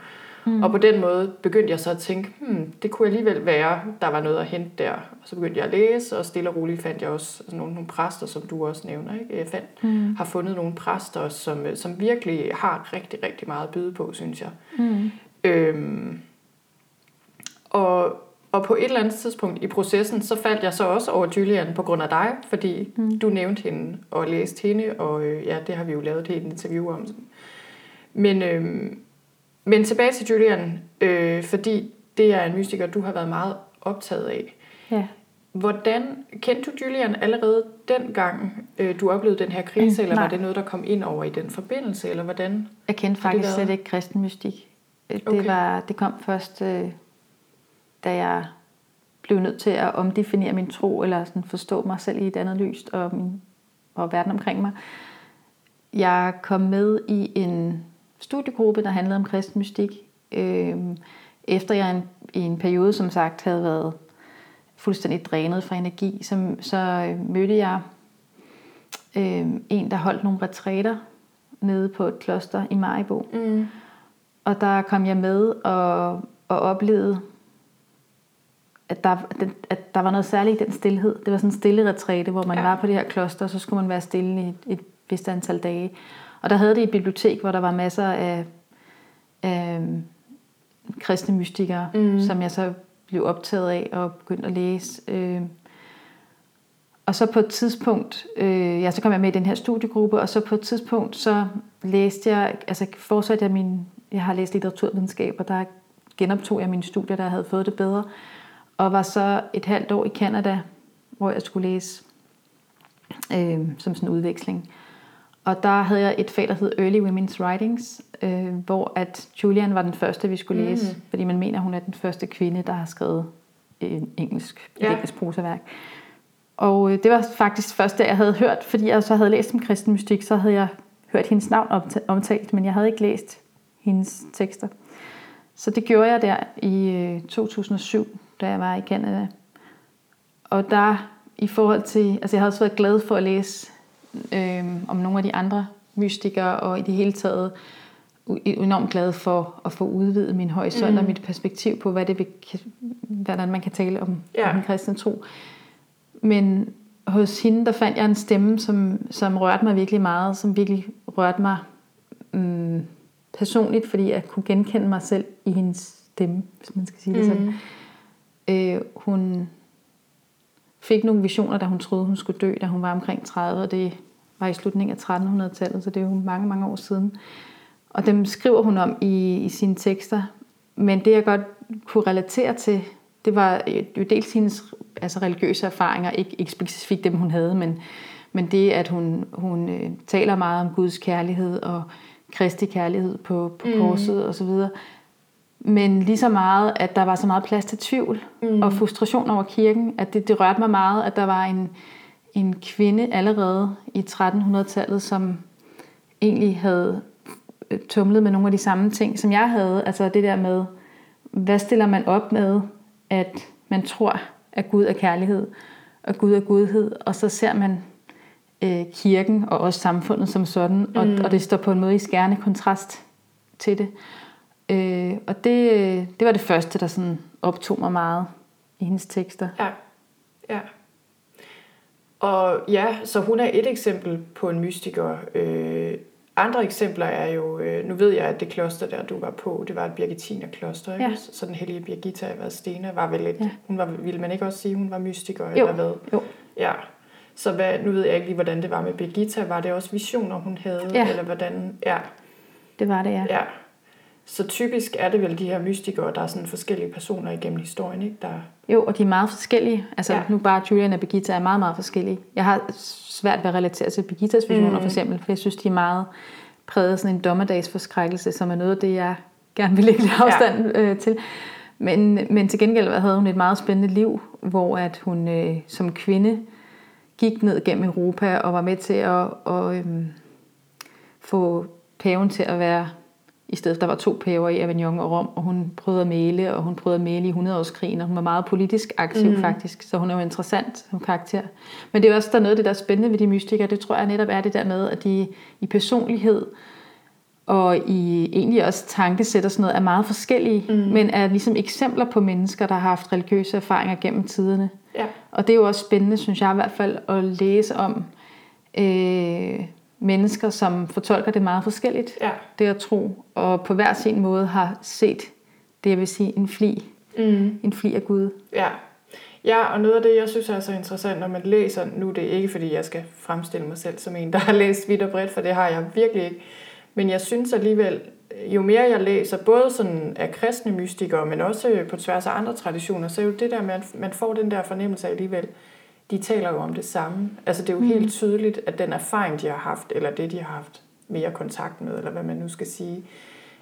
Mm. Og på den måde begyndte jeg så at tænke, hmm, det kunne alligevel være, der var noget at hente der. Og så begyndte jeg at læse, og stille og roligt fandt jeg også altså nogle, nogle præster, som du også nævner. Ikke? Jeg fandt, mm. har fundet nogle præster, som, øh, som virkelig har rigtig, rigtig meget at byde på, synes jeg. Mm. Øhm, og, og på et eller andet tidspunkt i processen, så faldt jeg så også over Julian på grund af dig, fordi mm. du nævnte hende og læste hende, og øh, ja, det har vi jo lavet et helt interview om. Men, øhm, men tilbage til Julian, øh, fordi det er en mystiker, du har været meget optaget af. ja. Hvordan kendte du Julian allerede dengang, øh, du oplevede den her krise, Mm, eller nej. var det noget, der kom ind over i den forbindelse, eller hvordan? Jeg kendte faktisk været- slet ikke kristen mystik. Øh, Det, Okay. var, det kom først, øh, da jeg blev nødt til at omdefinere min tro, eller sådan forstå mig selv i et andet lys, og, min, og verden omkring mig. Jeg kom med i en studiegruppe, der handlede om kristen mystik, øh, efter jeg en, i en periode, som sagt, havde været fuldstændig drænet fra energi, så, så øh, mødte jeg øh, en, der holdt nogle retræter nede på et kloster i Maribo. Mm. Og der kom jeg med og, og oplevede, at der, at der var noget særligt i den stillhed. Det var sådan en stille retræte, hvor man Ja. ja. var på det her kloster, og så skulle man være stille i et, et vist antal dage. Og der havde de et bibliotek, hvor der var masser af, af kristne mystikere, Mm. som jeg så blev optaget af og begyndte at læse. Øh, og så på et tidspunkt, øh, ja, så kom jeg med i den her studiegruppe, og så på et tidspunkt, så læste jeg, altså fortsatte jeg min, jeg har læst litteraturvidenskab, og der genoptog jeg mine studier, der havde fået det bedre, og var så et halvt år i Canada, hvor jeg skulle læse øh, som sådan en udveksling. Og der havde jeg et fag, der hed Early Women's Writings, øh, hvor at Julian var den første, vi skulle læse, mm. fordi man mener, hun er den første kvinde, der har skrevet en engelsk, ja. engelsk prosaværk. Og øh, det var faktisk første, jeg havde hørt, fordi jeg så havde læst om kristen mystik, så havde jeg hørt hendes navn omtalt, men jeg havde ikke læst hendes tekster. Så det gjorde jeg der i øh, 2007, da jeg var i Canada. Og der i forhold til, altså jeg har også været glad for at læse øh, om nogle af de andre mystikere, og i det hele taget enormt glad for at få udvidet min horisont mm. og mit perspektiv på, hvad det vil, hvordan man kan tale om, ja. om den kristne tro. Men hos hende, der fandt jeg en stemme, som, som rørte mig virkelig meget, som virkelig rørte mig um, personligt, fordi jeg kunne genkende mig selv i hendes stemme, hvis man skal sige det sådan. Mm. Øh, hun fik nogle visioner, da hun troede, hun skulle dø, da hun var omkring 30, og det var i slutningen af 1300-tallet, så det er jo mange, mange år siden. Og dem skriver hun om i, i sine tekster. Men det, jeg godt kunne relatere til, det var jo dels hendes altså religiøse erfaringer, ikke, ikke specifikt dem, hun havde, men, men det, at hun, hun øh, taler meget om Guds kærlighed og kristi kærlighed på, på mm. korset osv. Men lige så meget, at der var så meget plads til tvivl mm. og frustration over kirken, at det, det rørte mig meget, at der var en, en kvinde allerede i 1300-tallet, som egentlig havde øh, tumlet med nogle af de samme ting, som jeg havde. Altså det der med, hvad stiller man op med, at man tror, at Gud er kærlighed, og Gud er godhed, og så ser man øh, kirken og også samfundet som sådan, og, mm. og det står på en måde i skærende kontrast til det. Øh, og det, det var det første, der sådan optog mig meget i hendes tekster. Ja, ja. Og ja, så hun er et eksempel på en mystiker. Øh, andre eksempler er jo, øh, nu ved jeg, at det kloster der, du var på, det var et Birgittinerkloster, ikke? Ja. Så den hellige Birgitta af Vadstena var vel et, ja. hun var, ville man ikke også sige, hun var mystiker, jo. eller hvad? Jo. Ja. Så hvad, nu ved jeg ikke lige, hvordan det var med Birgitta. Var det også visioner, hun havde? Ja. Eller hvordan? Ja. Det var det, ja. ja. Så typisk er det vel de her mystikere, der er sådan forskellige personer igennem historien, ikke? Der... Jo, og de er meget forskellige. Altså ja. nu bare Julian og Birgitta er meget, meget forskellige. Jeg har svært ved at relatere til Birgittas visioner mm. for eksempel, for jeg synes, de er meget præget af sådan en dommedagsforskrækkelse, som er noget af det, jeg gerne vil lægge afstand ja. øh, til. Men, men til gengæld havde hun et meget spændende liv, hvor at hun øh, som kvinde gik ned gennem Europa og var med til at, at øh, få paven til at være i stedet der var to paver i Avignon og Rom, og hun prøvede at male, og hun prøvede at male i 100-årskrigen, og hun var meget politisk aktiv mm. faktisk, så hun er jo interessant som karakter. Men det er også der noget af det, der er spændende ved de mystikere, det tror jeg netop er det der med, at de i personlighed og i egentlig også tankesæt og sådan noget, er meget forskellige, mm. men er ligesom eksempler på mennesker, der har haft religiøse erfaringer gennem tiderne. Ja. Og det er jo også spændende, synes jeg i hvert fald, at læse om, øh, mennesker, som fortolker det meget forskelligt, ja. det at tro, og på hver sin måde har set det, jeg vil sige, en fli, mm. en fli af Gud. Ja. ja, og noget af det, jeg synes er så interessant, når man læser, nu det er ikke, fordi jeg skal fremstille mig selv som en, der har læst vidt og bredt, for det har jeg virkelig ikke, men jeg synes alligevel, jo mere jeg læser, både sådan af kristne mystikere, men også på tværs af andre traditioner, så er jo det der med, at man får den der fornemmelse alligevel, de taler jo om det samme. Altså det er jo mm. helt tydeligt, at den erfaring, de har haft, eller det, de har haft mere kontakt med, eller hvad man nu skal sige,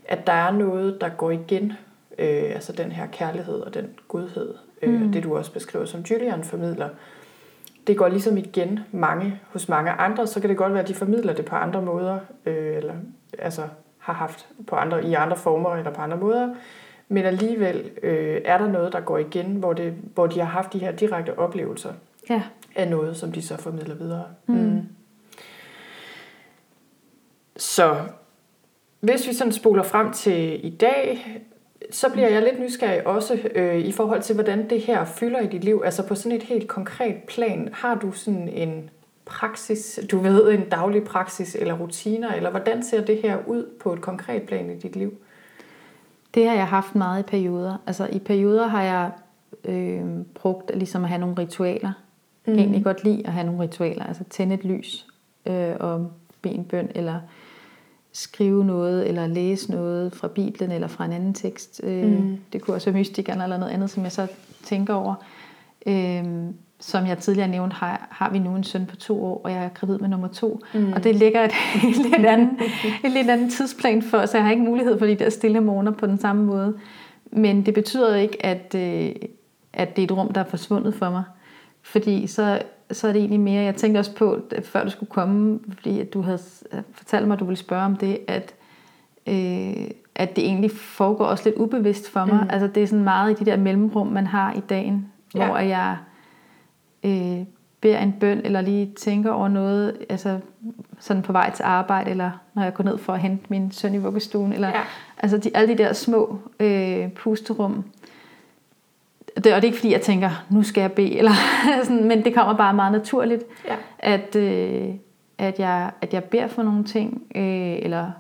at der er noget, der går igen. Øh, altså den her kærlighed og den godhed, øh, mm. det du også beskriver som Julian formidler, det går ligesom igen mange hos mange andre, så kan det godt være, at de formidler det på andre måder, øh, eller altså har haft på andre, i andre former eller på andre måder. Men alligevel øh, er der noget, der går igen, hvor, det, hvor de har haft de her direkte oplevelser ja. af noget, som de så formidler videre. Mm. Mm. Så hvis vi sådan spoler frem til i dag, så bliver jeg lidt nysgerrig også øh, i forhold til, hvordan det her fylder i dit liv. Altså på sådan et helt konkret plan. Har du sådan en praksis, du ved, en daglig praksis eller rutiner, eller hvordan ser det her ud på et konkret plan i dit liv? Det har jeg haft meget i perioder. Altså i perioder har jeg øh, brugt ligesom at have nogle ritualer mm. egentlig godt lide at have nogle ritualer. Altså tænde et lys øh, og bede en bøn, eller skrive noget, eller læse noget fra Bibelen, eller fra en anden tekst. Øh, mm. Det kunne også være mystikeren eller noget andet, som jeg så tænker over. Øh, som jeg tidligere nævnte, har, har vi nu en søn på to år, og jeg er gravid med nummer to. Mm. Og det ligger et, <laughs> et, lidt andet, et lidt andet tidsplan for, så jeg har ikke mulighed for de der stille morgener på den samme måde. Men det betyder ikke, at, øh, at det er et rum, der er forsvundet for mig. Fordi så, så er det egentlig mere, jeg tænkte også på, før du skulle komme, fordi at du havde fortalt mig, at du ville spørge om det, at, øh, at det egentlig foregår også lidt ubevidst for mig. Mm. Altså det er sådan meget i de der mellemrum, man har i dagen, ja. hvor jeg øh, beder en bøn, eller lige tænker over noget, altså sådan på vej til arbejde, eller når jeg går ned for at hente min søn i vuggestuen, eller ja. altså de, alle de der små øh, pusterum. Det, og det er ikke fordi, jeg tænker, nu skal jeg bede, eller <laughs> sådan, men det kommer bare meget naturligt, ja. at, øh, at, jeg, at jeg beder for nogle ting, øh, eller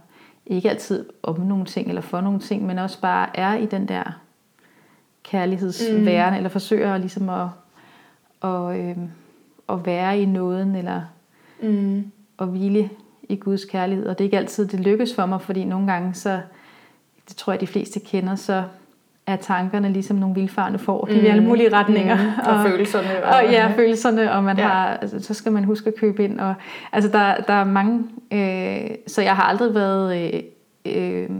ikke altid om nogle ting, eller for nogle ting, men også bare er i den der kærlighedsværen, mm. eller forsøger ligesom at og, øh, at være i nåden, eller mm. at hvile i Guds kærlighed. Og det er ikke altid, det lykkes for mig, fordi nogle gange, så, det tror jeg, de fleste kender, så er tankerne ligesom nogle vildfarne får. De mm. i alle mulige retninger. Mm. Og, og følelserne. Og, og ja, følelserne, og man ja. har, altså, så skal man huske at købe ind. Og, altså, der, der er mange... Øh, så jeg har aldrig været... Øh, øh,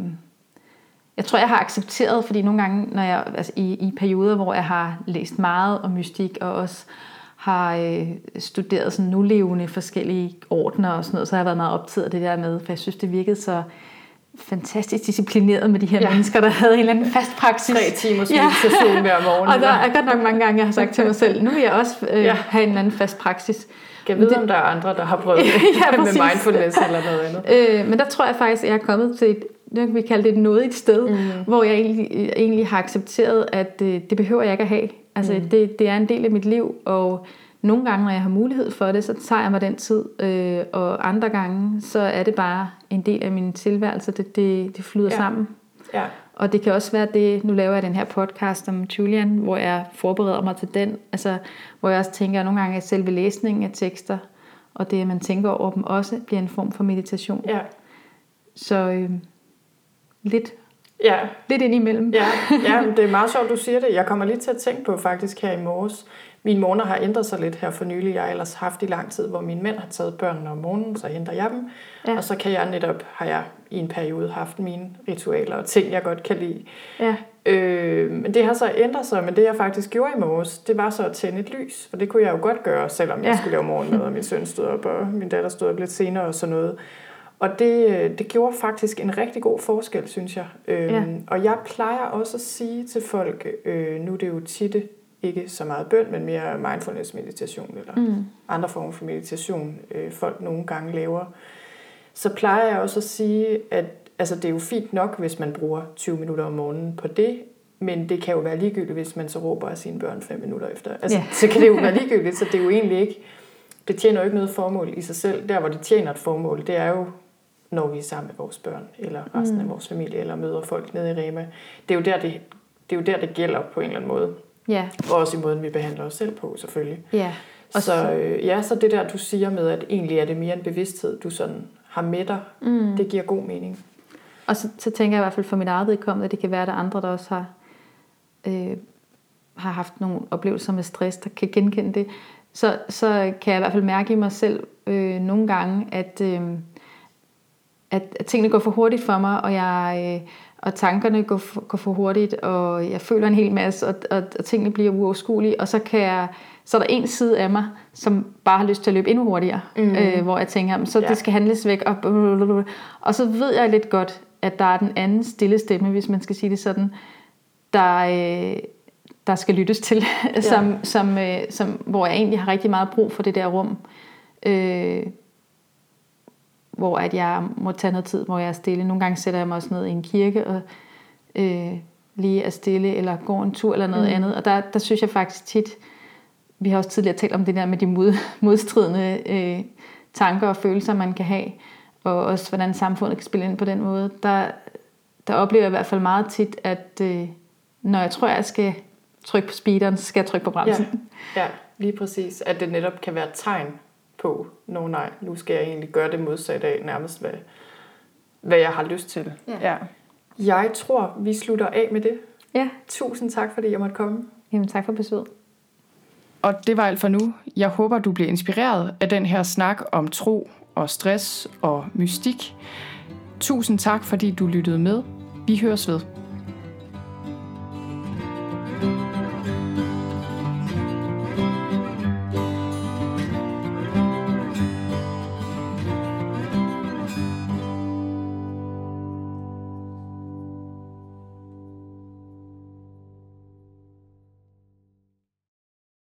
jeg tror, jeg har accepteret, fordi nogle gange, når jeg, altså i, i perioder, hvor jeg har læst meget om mystik, og også har øh, studeret sådan nulevende forskellige ordner og sådan noget, så har jeg været meget optaget af det der med, for jeg synes, det virkede så fantastisk disciplineret med de her ja. mennesker, der havde en eller anden fast praksis. Tre timers ja. hver morgen. og der er godt nok mange gange, jeg har sagt til mig <laughs> selv, nu vil jeg også øh, ja. have en eller anden fast praksis. Jeg ved, det, om der er andre, der har prøvet <laughs> det ja, med mindfulness eller noget andet. Øh, men der tror jeg faktisk, at jeg er kommet til et, det kan vi kalde det et nådigt sted, mm. hvor jeg egentlig, egentlig har accepteret, at det, øh, det behøver jeg ikke at have. Altså, mm. det, det er en del af mit liv, og nogle gange, når jeg har mulighed for det, så tager jeg mig den tid, øh, og andre gange, så er det bare en del af min tilværelse, det, det, det flyder ja. sammen. Ja. Og det kan også være det, nu laver jeg den her podcast om Julian, hvor jeg forbereder mig til den, altså, hvor jeg også tænker nogle gange, at selve læsningen af tekster, og det, at man tænker over dem også, bliver en form for meditation. Ja. Så øh, lidt Ja. Lidt ind imellem. Ja, ja <laughs> det er meget sjovt, du siger det. Jeg kommer lige til at tænke på faktisk her i morges. Mine morgener har ændret sig lidt her for nylig. Jeg har ellers haft i lang tid, hvor mine mænd har taget børnene om morgenen, så henter jeg dem. Ja. Og så kan jeg netop, har jeg i en periode haft mine ritualer og ting, jeg godt kan lide. Ja. Øh, men det har så ændret sig, men det jeg faktisk gjorde i morges, det var så at tænde et lys. For det kunne jeg jo godt gøre, selvom jeg ja. skulle lave morgenmad, og min søn stod op, og min datter stod op lidt senere og sådan noget. Og det, det gjorde faktisk en rigtig god forskel, synes jeg. Øhm, ja. Og jeg plejer også at sige til folk, øh, nu er det jo tit ikke så meget bøn, men mere mindfulness meditation, eller mm. andre former for meditation, øh, folk nogle gange laver. Så plejer jeg også at sige, at altså, det er jo fint nok, hvis man bruger 20 minutter om morgenen på det, men det kan jo være ligegyldigt, hvis man så råber af sine børn fem minutter efter. Altså, yeah. så kan det jo være ligegyldigt, så det er jo egentlig ikke, det tjener jo ikke noget formål i sig selv. Der, hvor det tjener et formål, det er jo når vi er sammen med vores børn, eller resten mm. af vores familie, eller møder folk nede i Rema. Det er jo der, det, det, er jo der, det gælder på en eller anden måde. Ja. Og også i måden, vi behandler os selv på, selvfølgelig. Ja. Og så, øh, ja, så det der, du siger med, at egentlig er det mere en bevidsthed, du sådan har med dig, mm. det giver god mening. Og så, så tænker jeg i hvert fald for mit eget vedkommende, at det kan være, at der andre, der også har, øh, har haft nogle oplevelser med stress, der kan genkende det. Så, så kan jeg i hvert fald mærke i mig selv øh, nogle gange, at... Øh, at, at tingene går for hurtigt for mig, og jeg øh, og tankerne går for, går for hurtigt, og jeg føler en hel masse, og, og, og tingene bliver uoverskuelige, og så kan jeg så er der en side af mig, som bare har lyst til at løbe endnu hurtigere, mm. øh, hvor jeg tænker, så ja. det skal handles væk, og, og så ved jeg lidt godt, at der er den anden stille stemme, hvis man skal sige det sådan, der, øh, der skal lyttes til, <laughs> ja. som, som, øh, som, hvor jeg egentlig har rigtig meget brug for det der rum. Øh, hvor at jeg må tage noget tid, hvor jeg er stille. Nogle gange sætter jeg mig også ned i en kirke og øh, lige er stille, eller går en tur eller noget mm. andet. Og der, der synes jeg faktisk tit, vi har også tidligere talt om det der med de mod, modstridende øh, tanker og følelser, man kan have, og også hvordan samfundet kan spille ind på den måde. Der, der oplever jeg i hvert fald meget tit, at øh, når jeg tror, jeg skal trykke på speederen, så skal jeg trykke på bremsen. Ja. Ja. lige præcis. At det netop kan være et tegn på, nå nej, nu skal jeg egentlig gøre det modsatte af nærmest, hvad, hvad jeg har lyst til. Ja. ja. Jeg tror, vi slutter af med det. Ja, Tusind tak, fordi jeg måtte komme. jamen tak for besøget. Og det var alt for nu. Jeg håber, du bliver inspireret af den her snak om tro og stress og mystik. Tusind tak, fordi du lyttede med. Vi høres ved.